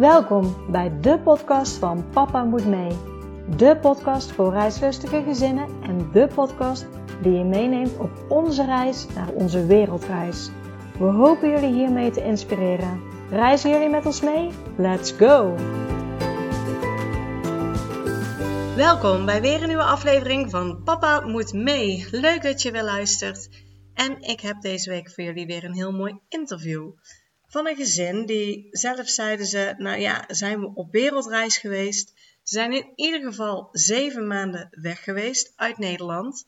Welkom bij de podcast van Papa Moet Mee. De podcast voor reislustige gezinnen en de podcast die je meeneemt op onze reis naar onze wereldreis. We hopen jullie hiermee te inspireren. Reizen jullie met ons mee? Let's go! Welkom bij weer een nieuwe aflevering van Papa Moet Mee. Leuk dat je weer luistert. En ik heb deze week voor jullie weer een heel mooi interview van een gezin die zelf zeiden ze, nou ja, zijn we op wereldreis geweest. Ze zijn in ieder geval zeven maanden weg geweest uit Nederland.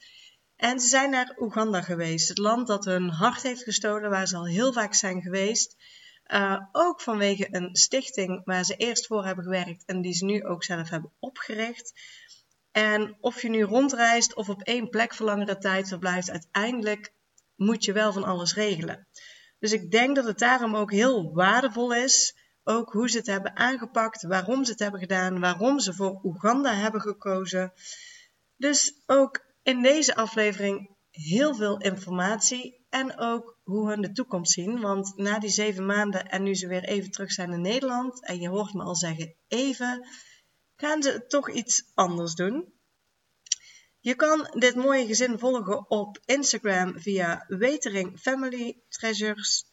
En ze zijn naar Oeganda geweest, het land dat hun hart heeft gestolen, waar ze al heel vaak zijn geweest. Uh, ook vanwege een stichting waar ze eerst voor hebben gewerkt en die ze nu ook zelf hebben opgericht. En of je nu rondreist of op één plek voor langere tijd verblijft, uiteindelijk moet je wel van alles regelen. Dus ik denk dat het daarom ook heel waardevol is, ook hoe ze het hebben aangepakt, waarom ze het hebben gedaan, waarom ze voor Oeganda hebben gekozen. Dus ook in deze aflevering heel veel informatie en ook hoe hun de toekomst zien. Want na die zeven maanden en nu ze weer even terug zijn in Nederland, en je hoort me al zeggen even, gaan ze toch iets anders doen. Je kan dit mooie gezin volgen op Instagram via Wetering Family Treasures.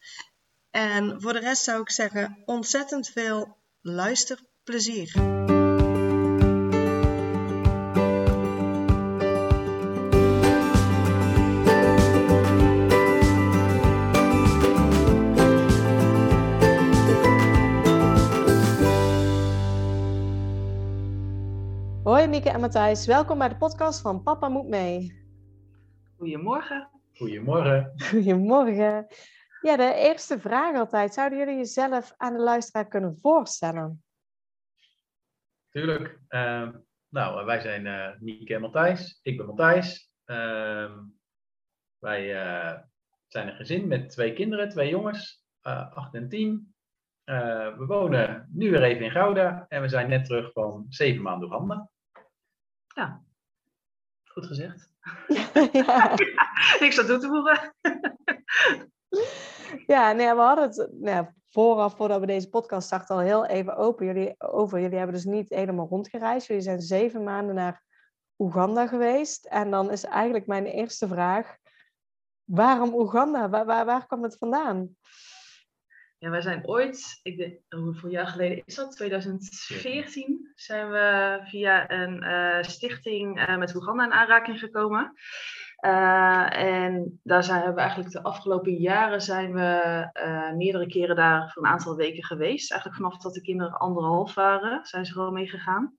En voor de rest zou ik zeggen ontzettend veel luisterplezier. Mieke en Matthijs, welkom bij de podcast van Papa Moet Mee. Goedemorgen. Goedemorgen. Goedemorgen. Ja, de eerste vraag altijd. Zouden jullie jezelf aan de luisteraar kunnen voorstellen? Tuurlijk. Uh, nou, wij zijn uh, Mieke en Matthijs. Ik ben Matthijs. Uh, wij uh, zijn een gezin met twee kinderen, twee jongens, uh, acht en tien. we wonen nu weer even in Gouda en we zijn net terug van zeven maanden Oeganda. Ja, goed gezegd. ja. Niks aan toe te voegen. ja, nee, we hadden het nou, vooraf, voordat we deze podcast starten, al heel even open jullie, over. Jullie hebben dus niet helemaal rondgereisd. Jullie zijn zeven maanden naar Oeganda geweest. En dan is eigenlijk mijn eerste vraag, waarom Oeganda? Waar, waar, waar kwam het vandaan? Ja, wij zijn ooit, ik denk, hoeveel jaar geleden is dat? 2014 zijn we via een uh, stichting uh, met Oeganda in aanraking gekomen. Uh, en daar zijn, we eigenlijk de afgelopen jaren zijn we meerdere keren daar voor een aantal weken geweest. Eigenlijk vanaf dat de kinderen anderhalf waren, zijn ze gewoon meegegaan.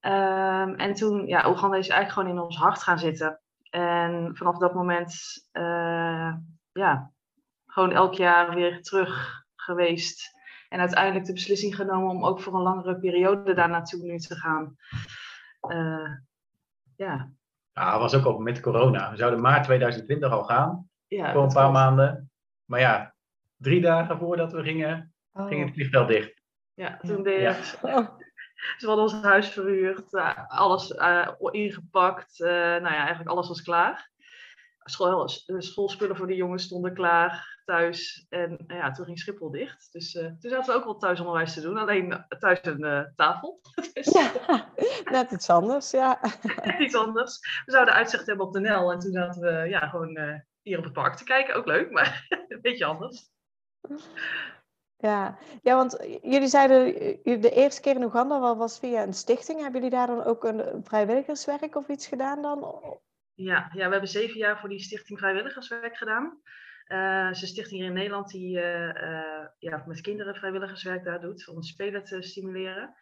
Um, en toen, ja, Oeganda is eigenlijk gewoon in ons hart gaan zitten. En vanaf dat moment, ja, gewoon elk jaar weer terug geweest. En uiteindelijk de beslissing genomen om ook voor een langere periode daar naartoe nu te gaan. Uh, ja. Ja, het was ook al met corona. We zouden maart 2020 al gaan. Ja, voor een paar maanden. Maar ja, drie dagen voordat we gingen, oh. ging het vliegveld dicht. Ja, toen deed ja. Ze hadden ons huis verhuurd, uh, alles uh, ingepakt. nou ja, eigenlijk alles was klaar. School, schoolspullen voor de jongens stonden klaar thuis. En ja, toen ging Schiphol dicht. Dus uh, toen zaten we ook wel thuisonderwijs te doen. Alleen thuis een uh, tafel. dus, ja, net iets anders, ja. net iets anders. We zouden uitzicht hebben op de Nel. En toen zaten we ja, gewoon uh, hier op het park te kijken. Ook leuk, maar een beetje anders. Ja. ja, want jullie zeiden de eerste keer in Oeganda was via een stichting. Hebben jullie daar dan ook een vrijwilligerswerk of iets gedaan dan? Ja, ja, we hebben zeven jaar voor die stichting vrijwilligerswerk gedaan. Uh, is een stichting hier in Nederland die uh, uh, ja, met kinderen vrijwilligerswerk daar doet om spelen te stimuleren.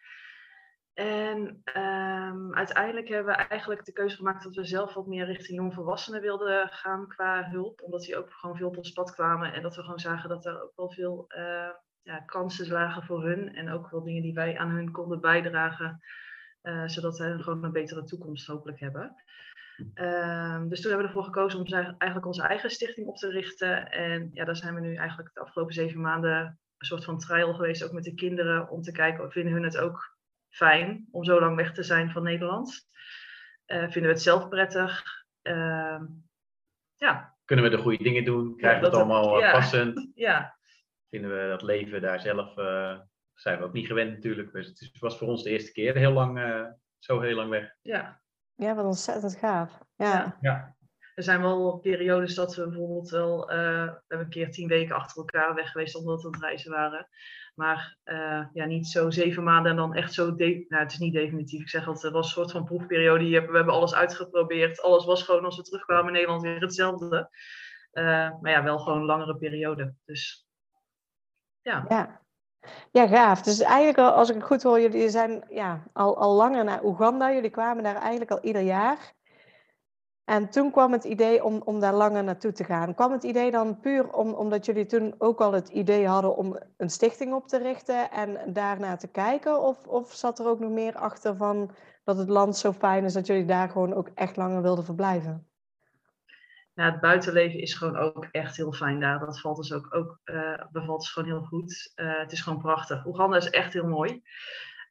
En um, uiteindelijk hebben we eigenlijk de keuze gemaakt dat we zelf wat meer richting jongvolwassenen wilden gaan qua hulp. Omdat die ook gewoon veel op ons pad kwamen en dat we gewoon zagen dat er ook wel veel ja, kansen lagen voor hun. En ook wel dingen die wij aan hun konden bijdragen. zodat zij gewoon een betere toekomst hopelijk hebben. Um, dus toen hebben we ervoor gekozen om eigenlijk onze eigen stichting op te richten. En ja, daar zijn we nu eigenlijk de afgelopen zeven maanden een soort van trial geweest, ook met de kinderen, om te kijken of vinden hun het ook fijn om zo lang weg te zijn van Nederland. Uh, vinden we het zelf prettig? Uh, ja. Kunnen we de goede dingen doen? Krijgen we het allemaal ja, passend? Ja. Vinden we dat leven daar zelf uh, zijn we ook niet gewend natuurlijk. Dus het was voor ons de eerste keer heel lang, zo heel lang weg. Ja. Ja, wat ontzettend gaaf. Ja. ja. Er zijn wel periodes dat we bijvoorbeeld wel, uh, we hebben een keer tien weken achter elkaar weg geweest omdat we aan het reizen waren. Maar uh, ja, niet zo zeven maanden en dan echt zo, nou het is niet definitief, ik zeg altijd, het was een soort van proefperiode. We hebben alles uitgeprobeerd, alles was gewoon als we terugkwamen in Nederland weer hetzelfde. Uh, maar ja, wel gewoon een langere periode. Dus ja. ja. Ja, gaaf. Dus eigenlijk, al, als ik het goed hoor, jullie zijn ja, al, al langer naar Oeganda. Jullie kwamen daar eigenlijk al ieder jaar. En toen kwam het idee om, om daar langer naartoe te gaan. Kwam het idee dan puur om, omdat jullie toen ook al het idee hadden om een stichting op te richten en daarnaar te kijken? Of, of zat er ook nog meer achter van dat het land zo fijn is dat jullie daar gewoon ook echt langer wilden verblijven? Nou, het buitenleven is gewoon ook echt heel fijn daar. Dat valt dus ook, ook uh, bevalt dus gewoon heel goed. Uh, het is gewoon prachtig. Oeganda is echt heel mooi.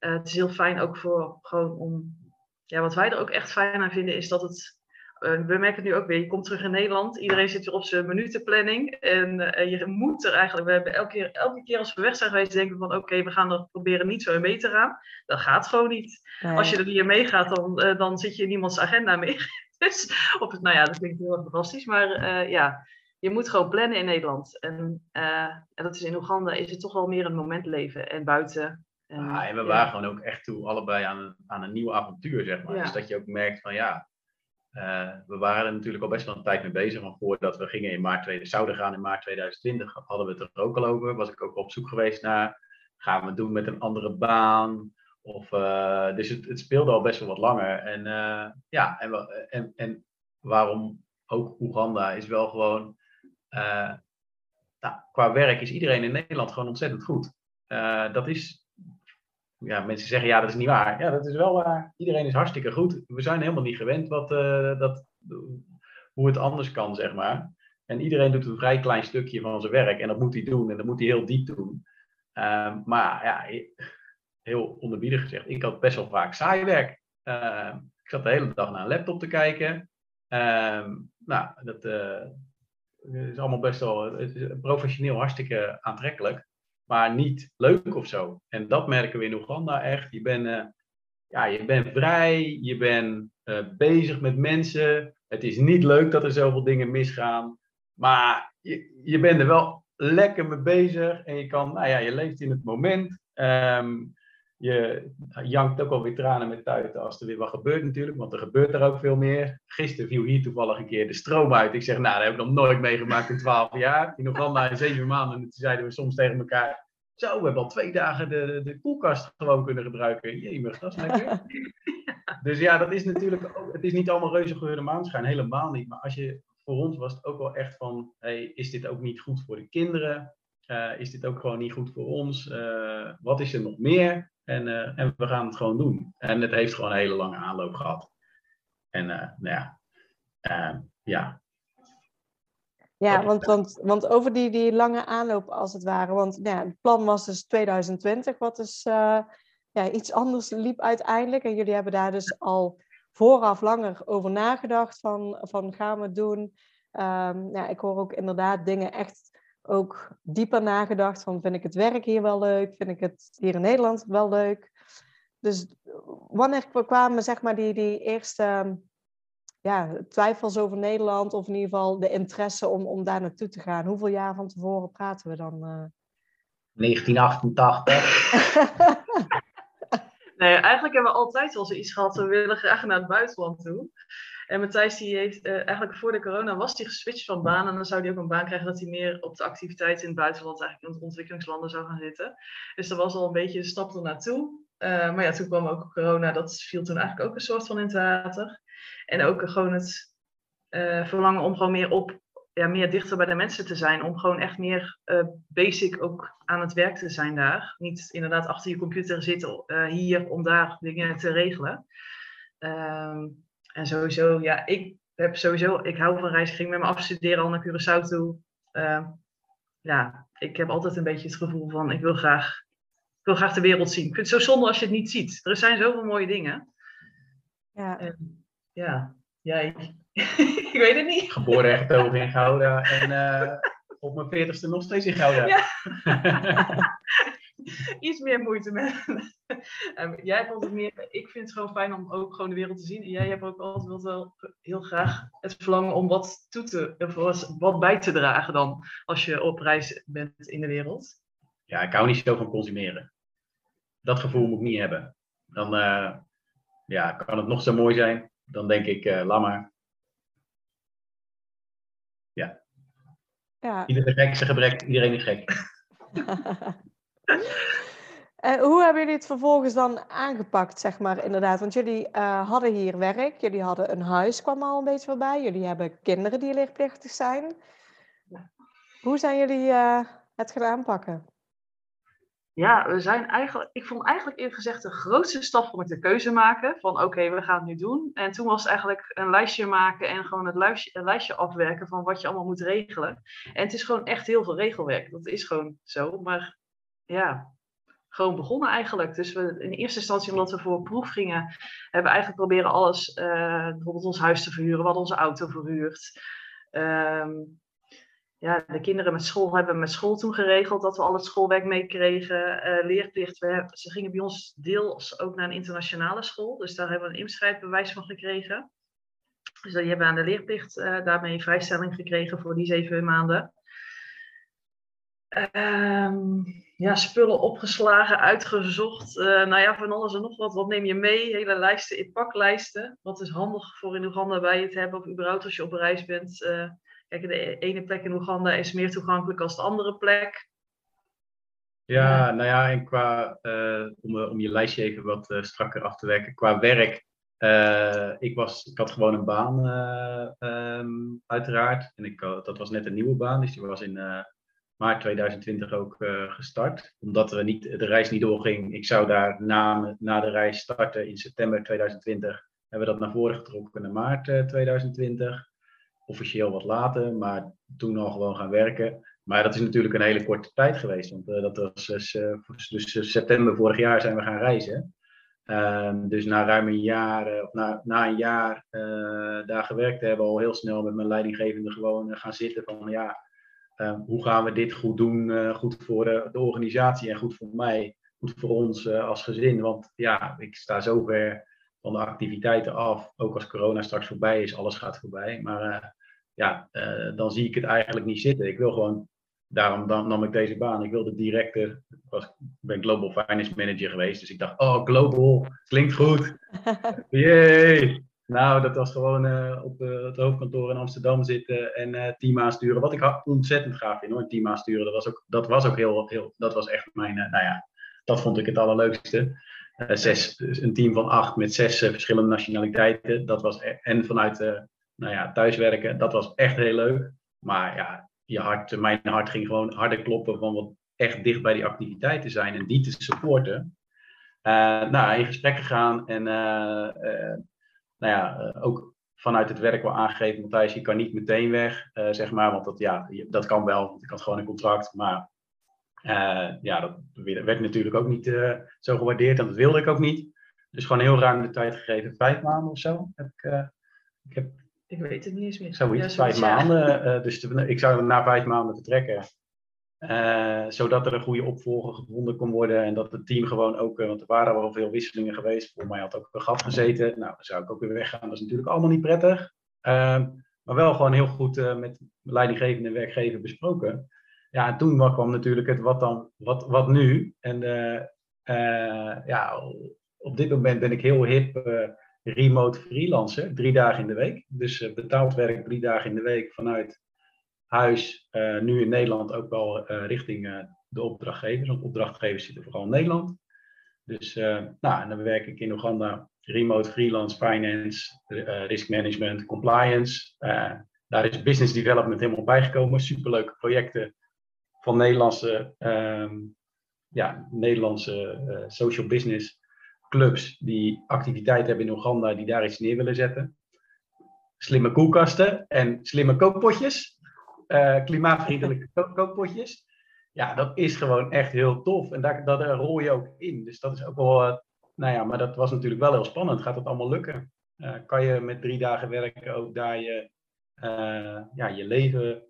Uh, het is heel fijn ook voor gewoon om. Ja, wat wij er ook echt fijn aan vinden is dat het we merken het nu ook weer, je komt terug in Nederland, iedereen zit weer op zijn minutenplanning en je moet er eigenlijk, we hebben elke keer, elke keer als we weg zijn geweest, denken we van oké, we gaan er proberen niet zo in mee te gaan. Dat gaat gewoon niet. Als je er niet in meegaat, dan, dan zit je in niemands agenda meer. Dus, op het, nou ja, dat klinkt heel erg fantastisch, maar ja, je moet gewoon plannen in Nederland. En, en dat is in Oeganda is het toch wel meer een moment leven en buiten. En, ah, en we waren gewoon ook echt toe allebei aan een, aan een nieuw avontuur, zeg maar. Ja. Dus dat je ook merkt van ja, uh, we waren er natuurlijk al best wel een tijd mee bezig. Want voordat we gingen in maart 2000, zouden gaan in maart 2020, hadden we het er ook al over. Was ik ook op zoek geweest naar, gaan we het doen met een andere baan? Of, uh, dus het, speelde al best wel wat langer. En uh, ja, en, en, en waarom ook Oeganda is wel gewoon, nou, qua werk is iedereen in Nederland gewoon ontzettend goed. dat is ja, mensen zeggen ja, dat is niet waar. Ja, dat is wel waar. Iedereen is hartstikke goed. We zijn helemaal niet gewend wat, dat, hoe het anders kan, zeg maar. En iedereen doet een vrij klein stukje van zijn werk en dat moet hij doen en dat moet hij heel diep doen. Uh, maar ja, heel onderbiedig gezegd, ik had best wel vaak saai werk. Uh, ik zat de hele dag naar een laptop te kijken. Ehm, nou, dat uh, is allemaal best wel professioneel hartstikke aantrekkelijk maar niet leuk of zo. En dat merken we in Oeganda echt. Je bent, uh, ja, je bent vrij, je bent uh, bezig met mensen. Het is niet leuk dat er zoveel dingen misgaan, maar je, je bent er wel lekker mee bezig en je kan, nou ja, je leeft in het moment. Um, je jankt ook alweer tranen met tuiten als er weer wat gebeurt natuurlijk, want er gebeurt er ook veel meer. Gisteren viel hier toevallig een keer de stroom uit. Ik zeg, nou, dat heb ik nog nooit meegemaakt in twaalf jaar. In Oeganda in zeven maanden. En toen zeiden we soms tegen elkaar, zo, we hebben al twee dagen de, de koelkast gewoon kunnen gebruiken. Jemig, dat is lekker. dus ja, dat is natuurlijk ook, het is niet allemaal reuze geurde maanschijn, helemaal niet. Maar als je, voor ons was het ook wel echt van, hey, is dit ook niet goed voor de kinderen? Uh, is dit ook gewoon niet goed voor ons? Uh, wat is er nog meer? En, uh, en we gaan het gewoon doen. En het heeft gewoon een hele lange aanloop gehad. En nou ja, ja. Ja, want, want, want over die, die lange aanloop als het ware. Want nou ja, het plan was dus 2020, wat dus ja, iets anders liep uiteindelijk. En jullie hebben daar dus al vooraf langer over nagedacht van, van gaan we het doen. Um, ja, ik hoor ook inderdaad dingen echt ook dieper nagedacht van vind ik het werk hier wel leuk, vind ik het hier in Nederland wel leuk. Dus wanneer kwamen zeg maar die, die eerste ja, twijfels over Nederland of in ieder geval de interesse om, om daar naartoe te gaan? Hoeveel jaar van tevoren praten we dan? Uh... 1988. nee, eigenlijk hebben we altijd wel zoiets gehad, we willen graag naar het buitenland toe. En Matthijs die heeft uh, eigenlijk voor de corona was hij geswitcht van baan. En dan zou hij ook een baan krijgen dat hij meer op de activiteiten in het buitenland, eigenlijk in de ontwikkelingslanden zou gaan zitten. Dus dat was al een beetje de stap er naartoe. Uh, maar ja, toen kwam ook corona, dat viel toen eigenlijk ook een soort van in het water. En ook gewoon het uh, verlangen om gewoon meer op, ja, meer dichter bij de mensen te zijn. Om gewoon echt meer basic ook aan het werk te zijn daar. Niet inderdaad achter je computer zitten hier om daar dingen te regelen. Ehm, en sowieso, ja, ik heb sowieso, ik hou van reizen. Ik ging met mijn afstuderen al naar Curaçao toe. Uh, ja, ik heb altijd een beetje het gevoel van, ik wil graag, ik wil graag de wereld zien. Ik vind het zo zonde als je het niet ziet. Er zijn zoveel mooie dingen. Ja. En, ja, jij. ik weet het niet. Geboren en getogen in Gouda en uh, op mijn veertigste nog steeds in Gouda. Ja. iets meer moeite met. um, jij vond het meer, ik vind het gewoon fijn om ook gewoon de wereld te zien. En jij hebt ook altijd wel heel graag het verlangen om wat, toe te, of wat bij te dragen dan als je op reis bent in de wereld. Ja, ik hou niet zo van consumeren. Dat gevoel moet ik niet hebben. Dan uh, ja, kan het nog zo mooi zijn. Dan denk ik, uh, laat maar. Ja. ja. Iedereen gek zijn gebrek, iedereen is gek. Uh, hoe hebben jullie het vervolgens dan aangepakt, zeg maar, inderdaad? Want jullie uh, hadden hier werk, jullie hadden een huis, kwam al een beetje voorbij. Jullie hebben kinderen die leerplichtig zijn. Hoe zijn jullie uh, het gaan aanpakken? Ja, we zijn eigenlijk, ik vond eigenlijk eerlijk gezegd de grootste stap om de keuze maken van oké, we gaan het nu doen. En toen was het eigenlijk een lijstje maken en gewoon het lijstje afwerken van wat je allemaal moet regelen. En het is gewoon echt heel veel regelwerk, dat is gewoon zo. Maar ja, gewoon begonnen eigenlijk. Dus we, in eerste instantie, omdat we voor proef gingen, hebben we eigenlijk proberen alles, uh, bijvoorbeeld ons huis te verhuren. We hadden onze auto verhuurd. Um, ja, de kinderen met school hebben met school toen geregeld dat we al het schoolwerk meekregen. Uh, leerplicht, we ze gingen bij ons deels ook naar een internationale school. Dus daar hebben we een inschrijfbewijs van gekregen. Dus die hebben aan de leerplicht uh, daarmee vrijstelling gekregen voor die zeven maanden. Um, ja, spullen opgeslagen, uitgezocht. Uh, nou ja, van alles en nog wat. Wat neem je mee? Hele lijsten, in paklijsten. Wat is handig voor in Oeganda bij je te hebben, of überhaupt als je op reis bent. Uh, kijk, de ene plek in Oeganda is meer toegankelijk als de andere plek. Ja, nou ja, en qua, uh, om, om je lijstje even wat strakker af te werken. Qua werk, ik, was, ik had gewoon een baan, um, uiteraard. En ik, dat was net een nieuwe baan, dus die was in maart 2020 ook uh, gestart. Omdat we niet, de reis niet doorging. Ik zou daar na, na de reis starten in september 2020. Hebben we dat naar voren getrokken naar maart uh, eh, 2020. Officieel wat later, maar toen al gewoon gaan werken. Maar dat is natuurlijk een hele korte tijd geweest. Want uh, dat was dus, september vorig jaar zijn we gaan reizen. Ehm, dus na ruim een jaar, of na, na een jaar daar gewerkt te hebben, al heel snel met mijn leidinggevende gewoon gaan zitten van ja, hoe gaan we dit goed doen, uh, goed voor de, de, organisatie en goed voor mij, goed voor ons uh, als gezin. Want ja, ik sta zo ver van de activiteiten af. Ook als corona straks voorbij is, alles gaat voorbij. Maar ja, dan zie ik het eigenlijk niet zitten. Ik wil gewoon, daarom dan, nam ik deze baan. Ik wilde directer, ik was, ben Global Finance Manager geweest. Dus ik dacht, oh, global, klinkt goed. Yay! Nou, dat was gewoon uh, op uh, het hoofdkantoor in Amsterdam zitten en uh, team aansturen. Wat ik ontzettend gaaf vind hoor, een team aansturen. Dat was ook, dat was ook heel, heel, dat was echt mijn, nou ja, dat vond ik het allerleukste. zes, een team van acht met zes verschillende nationaliteiten. Dat was, e-, en vanuit nou ja, thuiswerken, dat was echt heel leuk. Maar ja, je hart, mijn hart ging gewoon harder kloppen van wat echt dicht bij die activiteiten zijn en die te supporten. nou, in gesprek gegaan en nou ja, eh, ook vanuit het werk wel aangegeven, Matthijs, je kan niet meteen weg, uh, zeg maar. Want dat, ja, dat kan wel, want ik had gewoon een contract. Maar uh, ja, dat werd natuurlijk ook niet zo gewaardeerd en dat wilde ik ook niet. Dus gewoon heel ruim de tijd gegeven, vijf maanden of zo. Heb ik, ik, heb, ik weet het niet eens meer. Zoiets, ja, vijf maanden. dus ik zou na vijf maanden vertrekken. Uh, zodat er een goede opvolger gevonden kon worden en dat het team gewoon ook, uh, want er waren wel veel wisselingen geweest. Voor mij had ook een gat gezeten. Nou, dan zou ik ook weer weggaan. Dat is natuurlijk allemaal niet prettig. Uh, maar wel gewoon heel goed uh, met leidinggevende werkgever besproken. Ja, en toen kwam natuurlijk het wat dan, wat, wat nu? En ja, op dit moment ben ik heel hip remote freelancer, drie dagen in de week. Dus betaald werk drie dagen in de week vanuit huis uh, nu in Nederland ook wel uh, richting uh, de opdrachtgevers. Want opdrachtgevers zitten vooral in Nederland. Dus nou, en dan werk ik in Oeganda remote freelance finance, risk management, compliance. daar is business development helemaal bijgekomen. Superleuke projecten van Nederlandse, um, ja, Nederlandse social business clubs die activiteit hebben in Oeganda, die daar iets neer willen zetten. Slimme koelkasten en slimme kookpotjes uh, klimaatvriendelijke kookpotjes. Ja, dat is gewoon echt heel tof. En daar, dat, rol je ook in. Dus dat is ook wel, uh, nou ja, maar dat was natuurlijk wel heel spannend. Gaat dat allemaal lukken? Uh, kan je met drie dagen werken ook daar je, ja, je leven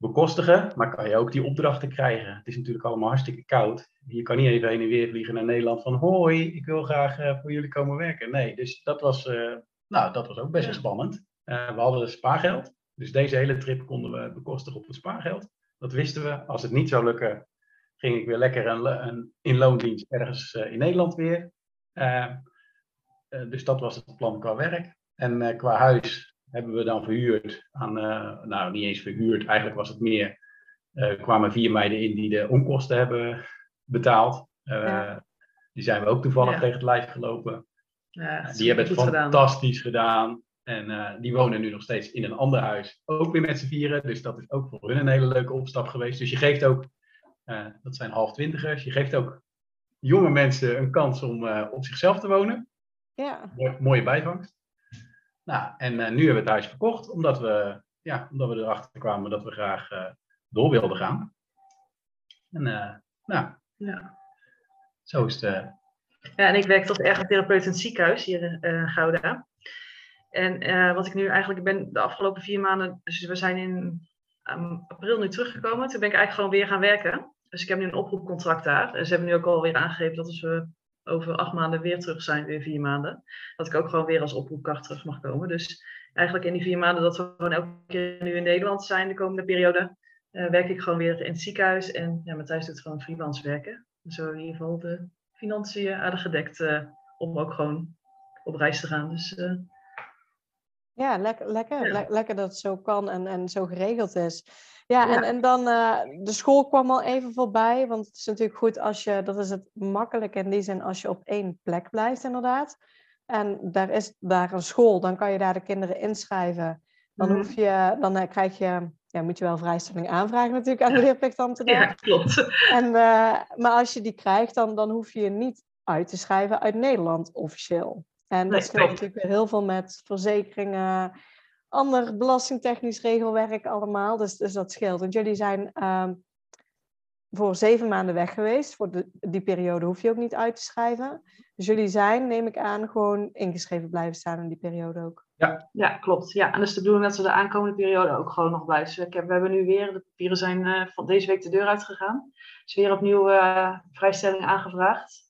bekostigen, maar kan je ook die opdrachten krijgen. Het is natuurlijk allemaal hartstikke koud. Je kan niet even heen en weer vliegen naar Nederland van hoi, ik wil graag uh, voor jullie komen werken. Nee, dus dat was, uh, nou, dat was ook best wel spannend. Uh, we hadden spaargeld, dus deze hele trip konden we bekostigen op het spaargeld. Dat wisten we. Als het niet zou lukken, ging ik weer lekker een, een in loondienst ergens in Nederland weer. dus dat was het plan qua werk. En qua huis hebben we dan verhuurd aan, uh, nou niet eens verhuurd, eigenlijk was het meer, kwamen vier meiden in die de onkosten hebben betaald. Die zijn we ook toevallig tegen het lijf gelopen. Ja, die hebben het fantastisch gedaan. En die wonen nu nog steeds in een ander huis, ook weer met z'n vieren. Dus dat is ook voor hun een hele leuke opstap geweest. Dus je geeft ook, dat zijn half twintigers, je geeft ook jonge mensen een kans om op zichzelf te wonen. Ja. mooie bijvangst. Nou, en uh, nu hebben we het huis verkocht, omdat we, ja, omdat we erachter kwamen dat we graag uh, door wilden gaan. En uh, nou, ja. zo is het. Ja, en ik werk tot ergotherapeut in het ziekenhuis hier in Gouda. En wat ik nu eigenlijk ben de afgelopen vier maanden, dus we zijn in um, april nu teruggekomen. Toen ben ik eigenlijk gewoon weer gaan werken. Dus ik heb nu een oproepcontract daar. En ze hebben nu ook alweer aangegeven dat als we over acht maanden weer terug zijn, weer vier maanden. Dat ik ook gewoon weer als oproepkracht terug mag komen. Dus eigenlijk in die vier maanden dat we gewoon elke keer nu in Nederland zijn, de komende periode, uh, werk ik gewoon weer in het ziekenhuis. En ja, Matthijs doet gewoon freelance werken. Zo in ieder geval de financiën aardig gedekt uh, om ook gewoon op reis te gaan. Dus, ja, lekker, lekker, ja. Lekker dat het zo kan en, en zo geregeld is. Ja, En, en dan uh, de school kwam al even voorbij. Want het is natuurlijk goed als je, dat is het makkelijk in die zin, als je op één plek blijft, inderdaad. En daar is daar een school, dan kan je daar de kinderen inschrijven. Dan, mhm. hoef je, dan uh, krijg je, ja, moet je wel vrijstelling aanvragen natuurlijk aan de leerplichtambtenaar. Ja, klopt. En, uh, maar als je die krijgt, dan, dan hoef je je niet uit te schrijven uit Nederland officieel. En dat scheelt natuurlijk weer heel veel met verzekeringen, ander belastingtechnisch regelwerk allemaal. Dus, dus dat scheelt. Want jullie zijn um, voor zeven maanden weg geweest. Voor de, die periode hoef je ook niet uit te schrijven. Dus jullie zijn, neem ik aan, gewoon ingeschreven blijven staan in die periode ook. Ja, ja klopt. Ja, en dat is de bedoeling dat we de aankomende periode ook gewoon nog blijven. Dus we hebben nu weer, de papieren zijn uh, van deze week de deur uitgegaan. Dus weer opnieuw uh, vrijstelling aangevraagd.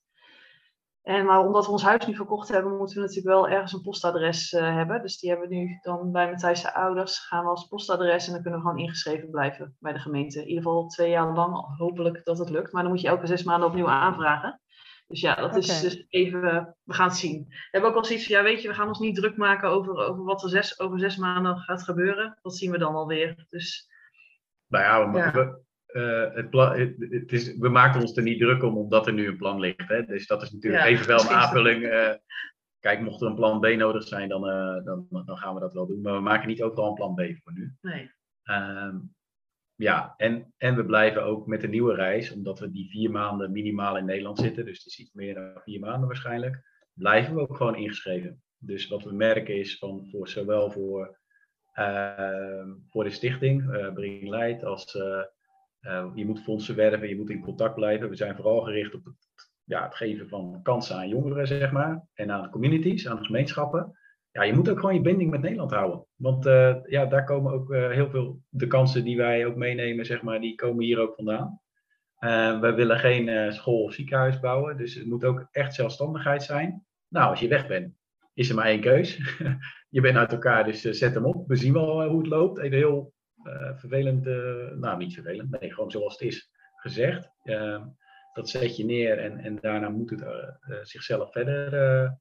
En maar omdat we ons huis nu verkocht hebben, moeten we natuurlijk wel ergens een postadres uh, hebben. Dus die hebben we nu dan bij Matthijs' ouders. Gaan we als postadres en dan kunnen we gewoon ingeschreven blijven bij de gemeente. In ieder geval twee jaar lang, hopelijk dat het lukt. Maar dan moet je elke zes maanden opnieuw aanvragen. Dus ja, dat is dus even, we gaan het zien. We hebben ook al zoiets van, ja weet je, we gaan ons niet druk maken over, over wat er zes, over zes maanden gaat gebeuren. Dat zien we dan alweer. Dus, nou ja, we, ja. Uh, het, het, is, we maken ons er niet druk om, omdat er nu een plan ligt. Hè? Dus dat is natuurlijk even wel een aanvulling. Uh, kijk, mocht er een plan B nodig zijn, dan, uh, dan, dan, gaan we dat wel doen. Maar we maken niet overal een plan B voor nu. Nee. Ehm, ja, en, en we blijven ook met de nieuwe reis, omdat we die vier maanden minimaal in Nederland zitten, dus het is iets meer dan vier maanden waarschijnlijk, blijven we ook gewoon ingeschreven. Dus wat we merken is van voor zowel voor, ehm, voor de stichting, Bring Leid, als uh, je moet fondsen werven, je moet in contact blijven. We zijn vooral gericht op het, ja, het geven van kansen aan jongeren, zeg maar. En aan communities, aan gemeenschappen. Ja, je moet ook gewoon je binding met Nederland houden. Want uh, ja, daar komen ook uh, heel veel de kansen die wij ook meenemen, zeg maar, die komen hier ook vandaan. we willen geen school of ziekenhuis bouwen, dus het moet ook echt zelfstandigheid zijn. Nou, als je weg bent, is er maar één keus. je bent uit elkaar, dus zet hem op. We zien wel hoe het loopt. Even heel vervelend, uh, nou niet vervelend, nee, gewoon zoals het is gezegd. Uh, dat zet je neer en, en daarna moet het eh, zichzelf verder,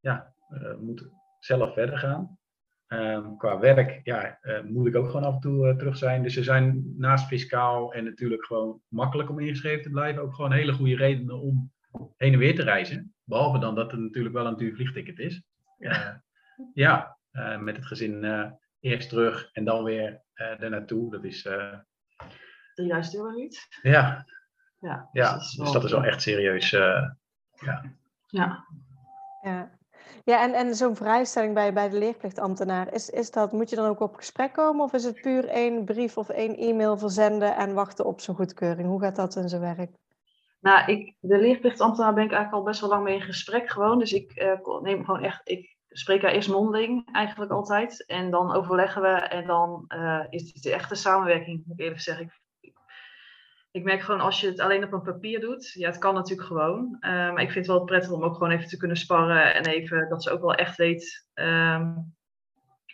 ja, moet zelf verder gaan. Ehm, qua werk ja, moet ik ook gewoon af en toe terug zijn. Dus er zijn naast fiscaal en natuurlijk gewoon makkelijk om ingeschreven te blijven, ook gewoon hele goede redenen om heen en weer te reizen. Behalve dan dat het natuurlijk wel een duur vliegticket is. ja, met het gezin eerst terug en dan weer uh, er naartoe. Dat is. Uh... Eh, 3000 euro niet? Ja. Ja, ja dus, dat is, dus wel echt serieus. Uh, ja. Ja. ja. Ja, en, en zo'n vrijstelling bij, bij de leerplichtambtenaar, is, is dat, moet je dan ook op gesprek komen of is het puur één brief of één e-mail verzenden en wachten op zo'n goedkeuring? Hoe gaat dat in zijn werk? Nou, ik, de leerplichtambtenaar ben ik eigenlijk al best wel lang mee in gesprek gewoon. Dus ik uh, neem gewoon echt, ik spreken eerst mondeling eigenlijk altijd. En dan overleggen we en dan uh, is het de echte samenwerking, moet ik eerlijk zeggen. Ik, ik, merk gewoon als je het alleen op een papier doet, ja, het kan natuurlijk gewoon. Uh, maar ik vind het wel prettig om ook gewoon even te kunnen sparren en even dat ze ook wel echt weet um,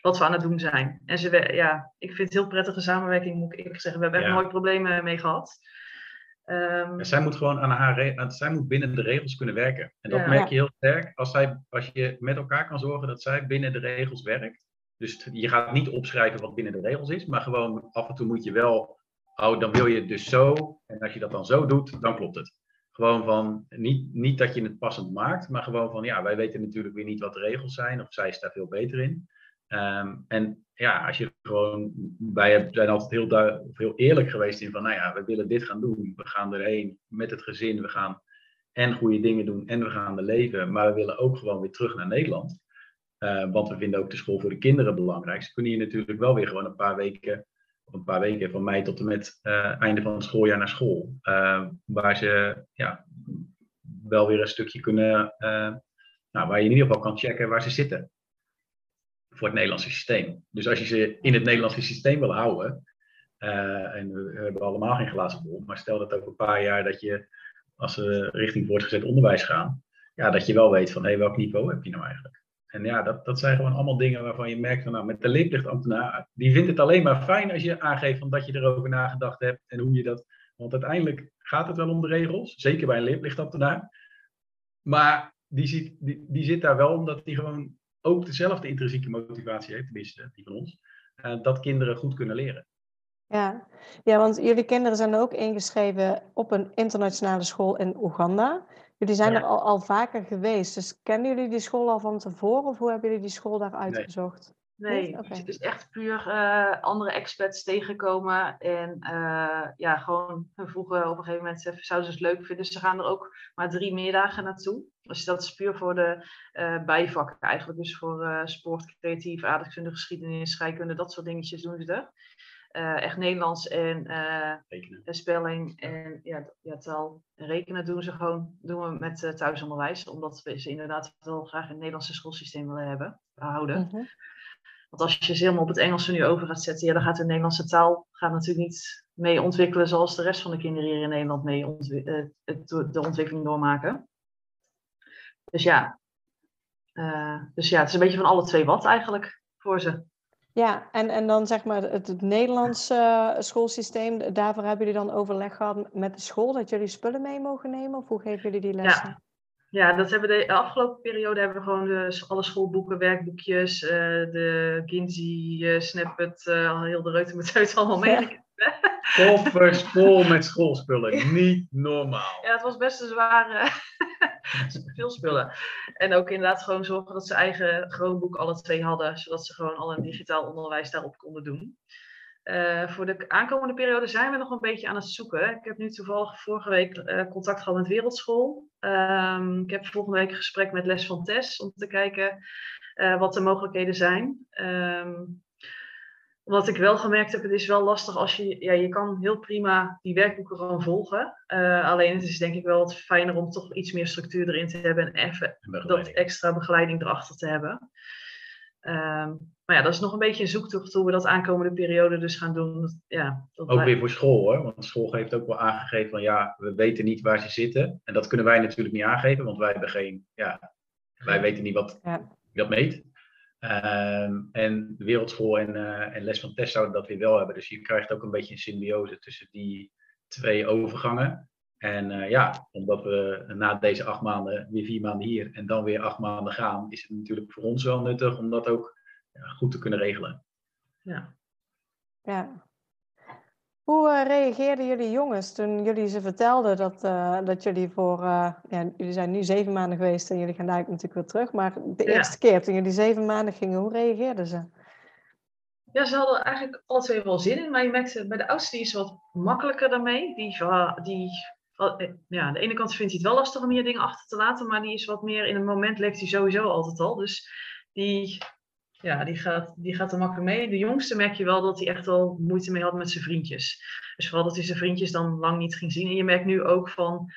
wat we aan het doen zijn. En ze, ja, ik vind het heel prettige samenwerking, moet ik eerlijk zeggen. We hebben echt nooit problemen mee gehad. Um, zij moet gewoon aan haar zij moet binnen de regels kunnen werken. En dat merk je heel sterk als, zij, als je met elkaar kan zorgen dat zij binnen de regels werkt. Dus je gaat niet opschrijven wat binnen de regels is, maar gewoon af en toe moet je wel, oh, dan wil je het dus zo. En als je dat dan zo doet, dan klopt het. Gewoon van, niet, niet dat je het passend maakt, maar gewoon van, ja, wij weten natuurlijk weer niet wat de regels zijn, of zij is daar veel beter in. Um, en ja, als je gewoon, wij zijn altijd heel, duidelijk, heel eerlijk geweest in van, nou ja, we willen dit gaan doen. We gaan erheen met het gezin, we gaan en goede dingen doen en we gaan er leven. Maar we willen ook gewoon weer terug naar Nederland. Uh, want we vinden ook de school voor de kinderen belangrijk. Ze kunnen hier natuurlijk wel weer gewoon een paar weken, een paar weken van mei tot en met uh, einde van het schooljaar naar school. Uh, waar ze ja, wel weer een stukje kunnen, nou, waar je in ieder geval kan checken waar ze zitten voor het Nederlandse systeem. Dus als je ze in het Nederlandse systeem wil houden, uh, en we hebben allemaal geen glazen bol, maar stel dat over een paar jaar dat je, als ze richting voortgezet onderwijs gaan, ja, dat je wel weet van, hé, welk niveau heb je nou eigenlijk? En ja, dat, dat zijn gewoon allemaal dingen waarvan je merkt van, nou, met de leerplichtambtenaar, die vindt het alleen maar fijn als je aangeeft van dat je erover nagedacht hebt en hoe je dat, want uiteindelijk gaat het wel om de regels, zeker bij een leerplichtambtenaar, maar die, ziet, die, die zit daar wel omdat die gewoon ook dezelfde intrinsieke motivatie heeft, tenminste die van ons, uh, dat kinderen goed kunnen leren. Ja. ja, want jullie kinderen zijn ook ingeschreven op een internationale school in Oeganda. Jullie zijn er al, al vaker geweest, dus kennen jullie die school al van tevoren of hoe hebben jullie die school daar uitgezocht? Nee, het is echt puur uh, andere experts tegenkomen. En uh, ja, gewoon vroegen op een gegeven moment, zouden ze het leuk vinden. Ze gaan er ook maar drie middagen naartoe. Dus dat is puur voor de uh, bijvakken eigenlijk. Dus voor sport, creatief, aardrijkskunde, geschiedenis, scheikunde, dat soort dingetjes doen ze er. echt Nederlands en spelling en ja, ja, taal en rekenen doen ze gewoon doen we met thuisonderwijs. Omdat we ze inderdaad wel graag in het Nederlandse schoolsysteem willen hebben, houden. Mm want als je ze helemaal op het Engels nu over gaat zetten, ja, dan gaat de Nederlandse taal gaat natuurlijk niet mee ontwikkelen zoals de rest van de kinderen hier in Nederland mee uh, de ontwikkeling doormaken. Dus ja. Uh, dus ja, het is een beetje van alle twee wat eigenlijk voor ze. Ja, en, en dan zeg maar het, het Nederlandse schoolsysteem, daarvoor hebben jullie dan overleg gehad met de school dat jullie spullen mee mogen nemen? Of hoe geven jullie die lessen? Ja. Ja, dat hebben de, de afgelopen periode hebben we gewoon de, alle schoolboeken, werkboekjes, uh, de Ginzi, uh, Snippet, uh, heel de reutemeteut allemaal mee. Koffers vol met schoolspullen, niet normaal. Ja, het was best een zware, veel spullen. En ook inderdaad gewoon zorgen dat ze eigen Chromebook alle twee hadden, zodat ze gewoon al een digitaal onderwijs daarop konden doen. Uh, voor de aankomende periode zijn we nog een beetje aan het zoeken. Ik heb nu toevallig vorige week uh, contact gehad met Wereldschool. Um, ik heb volgende week een gesprek met Les van Tess om te kijken uh, wat de mogelijkheden zijn. Um, wat ik wel gemerkt heb, het is wel lastig als je, ja, je kan heel prima die werkboeken gewoon volgen. alleen het is denk ik wel wat fijner om toch iets meer structuur erin te hebben en even dat extra begeleiding erachter te hebben. Um, maar ja, dat is nog een beetje een zoektocht hoe we dat aankomende periode dus gaan doen. Ja, ook weer voor school hoor, want school heeft ook wel aangegeven van ja, we weten niet waar ze zitten. En dat kunnen wij natuurlijk niet aangeven, want wij hebben geen, ja, wij weten niet wat ja. dat meet. Um, en de wereldschool en, uh, en les van test zouden dat weer wel hebben. Dus je krijgt ook een beetje een symbiose tussen die twee overgangen. En uh, ja, omdat we na deze acht maanden weer vier maanden hier en dan weer acht maanden gaan, is het natuurlijk voor ons wel nuttig om dat ook goed te kunnen regelen. Ja. ja. Hoe uh, reageerden jullie jongens toen jullie ze vertelden dat, uh, dat jullie voor, uh, ja, jullie zijn nu zeven maanden geweest en jullie gaan daar natuurlijk weer terug, maar de eerste keer toen jullie zeven maanden gingen, hoe reageerden ze? Ja, ze hadden eigenlijk alle twee wel zin in, maar je merkte bij de oudste die is wat makkelijker daarmee. Die, die, ja, aan de ene kant vindt hij het wel lastig om hier dingen achter te laten, maar die is wat meer in het moment legt hij sowieso altijd al. Dus die ja, die gaat, die gaat er makkelijk mee. De jongste merk je wel dat hij echt wel moeite mee had met zijn vriendjes. Dus vooral dat hij zijn vriendjes dan lang niet ging zien. En je merkt nu ook van,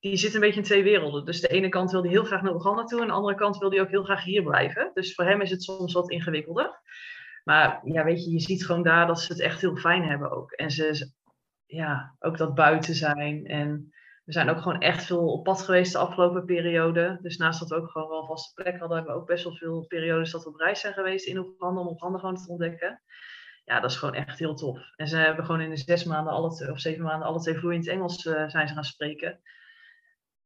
die zit een beetje in twee werelden. Dus de ene kant wil hij heel graag naar Oeganda toe en de andere kant wil hij ook heel graag hier blijven. Dus voor hem is het soms wat ingewikkelder. Maar ja, weet je, je ziet gewoon daar dat ze het echt heel fijn hebben ook. En ze, ja, ook dat buiten zijn. En we zijn ook gewoon echt veel op pad geweest de afgelopen periode. Dus naast dat we ook gewoon wel vaste plek hadden, hebben we ook best wel veel periodes dat we op reis zijn geweest in Oeganda om Oeganda gewoon te ontdekken. Ja, dat is gewoon echt heel tof. En ze hebben gewoon in de zes maanden, alle of zeven maanden, alle twee vloeiend Engels uh, zijn ze gaan spreken.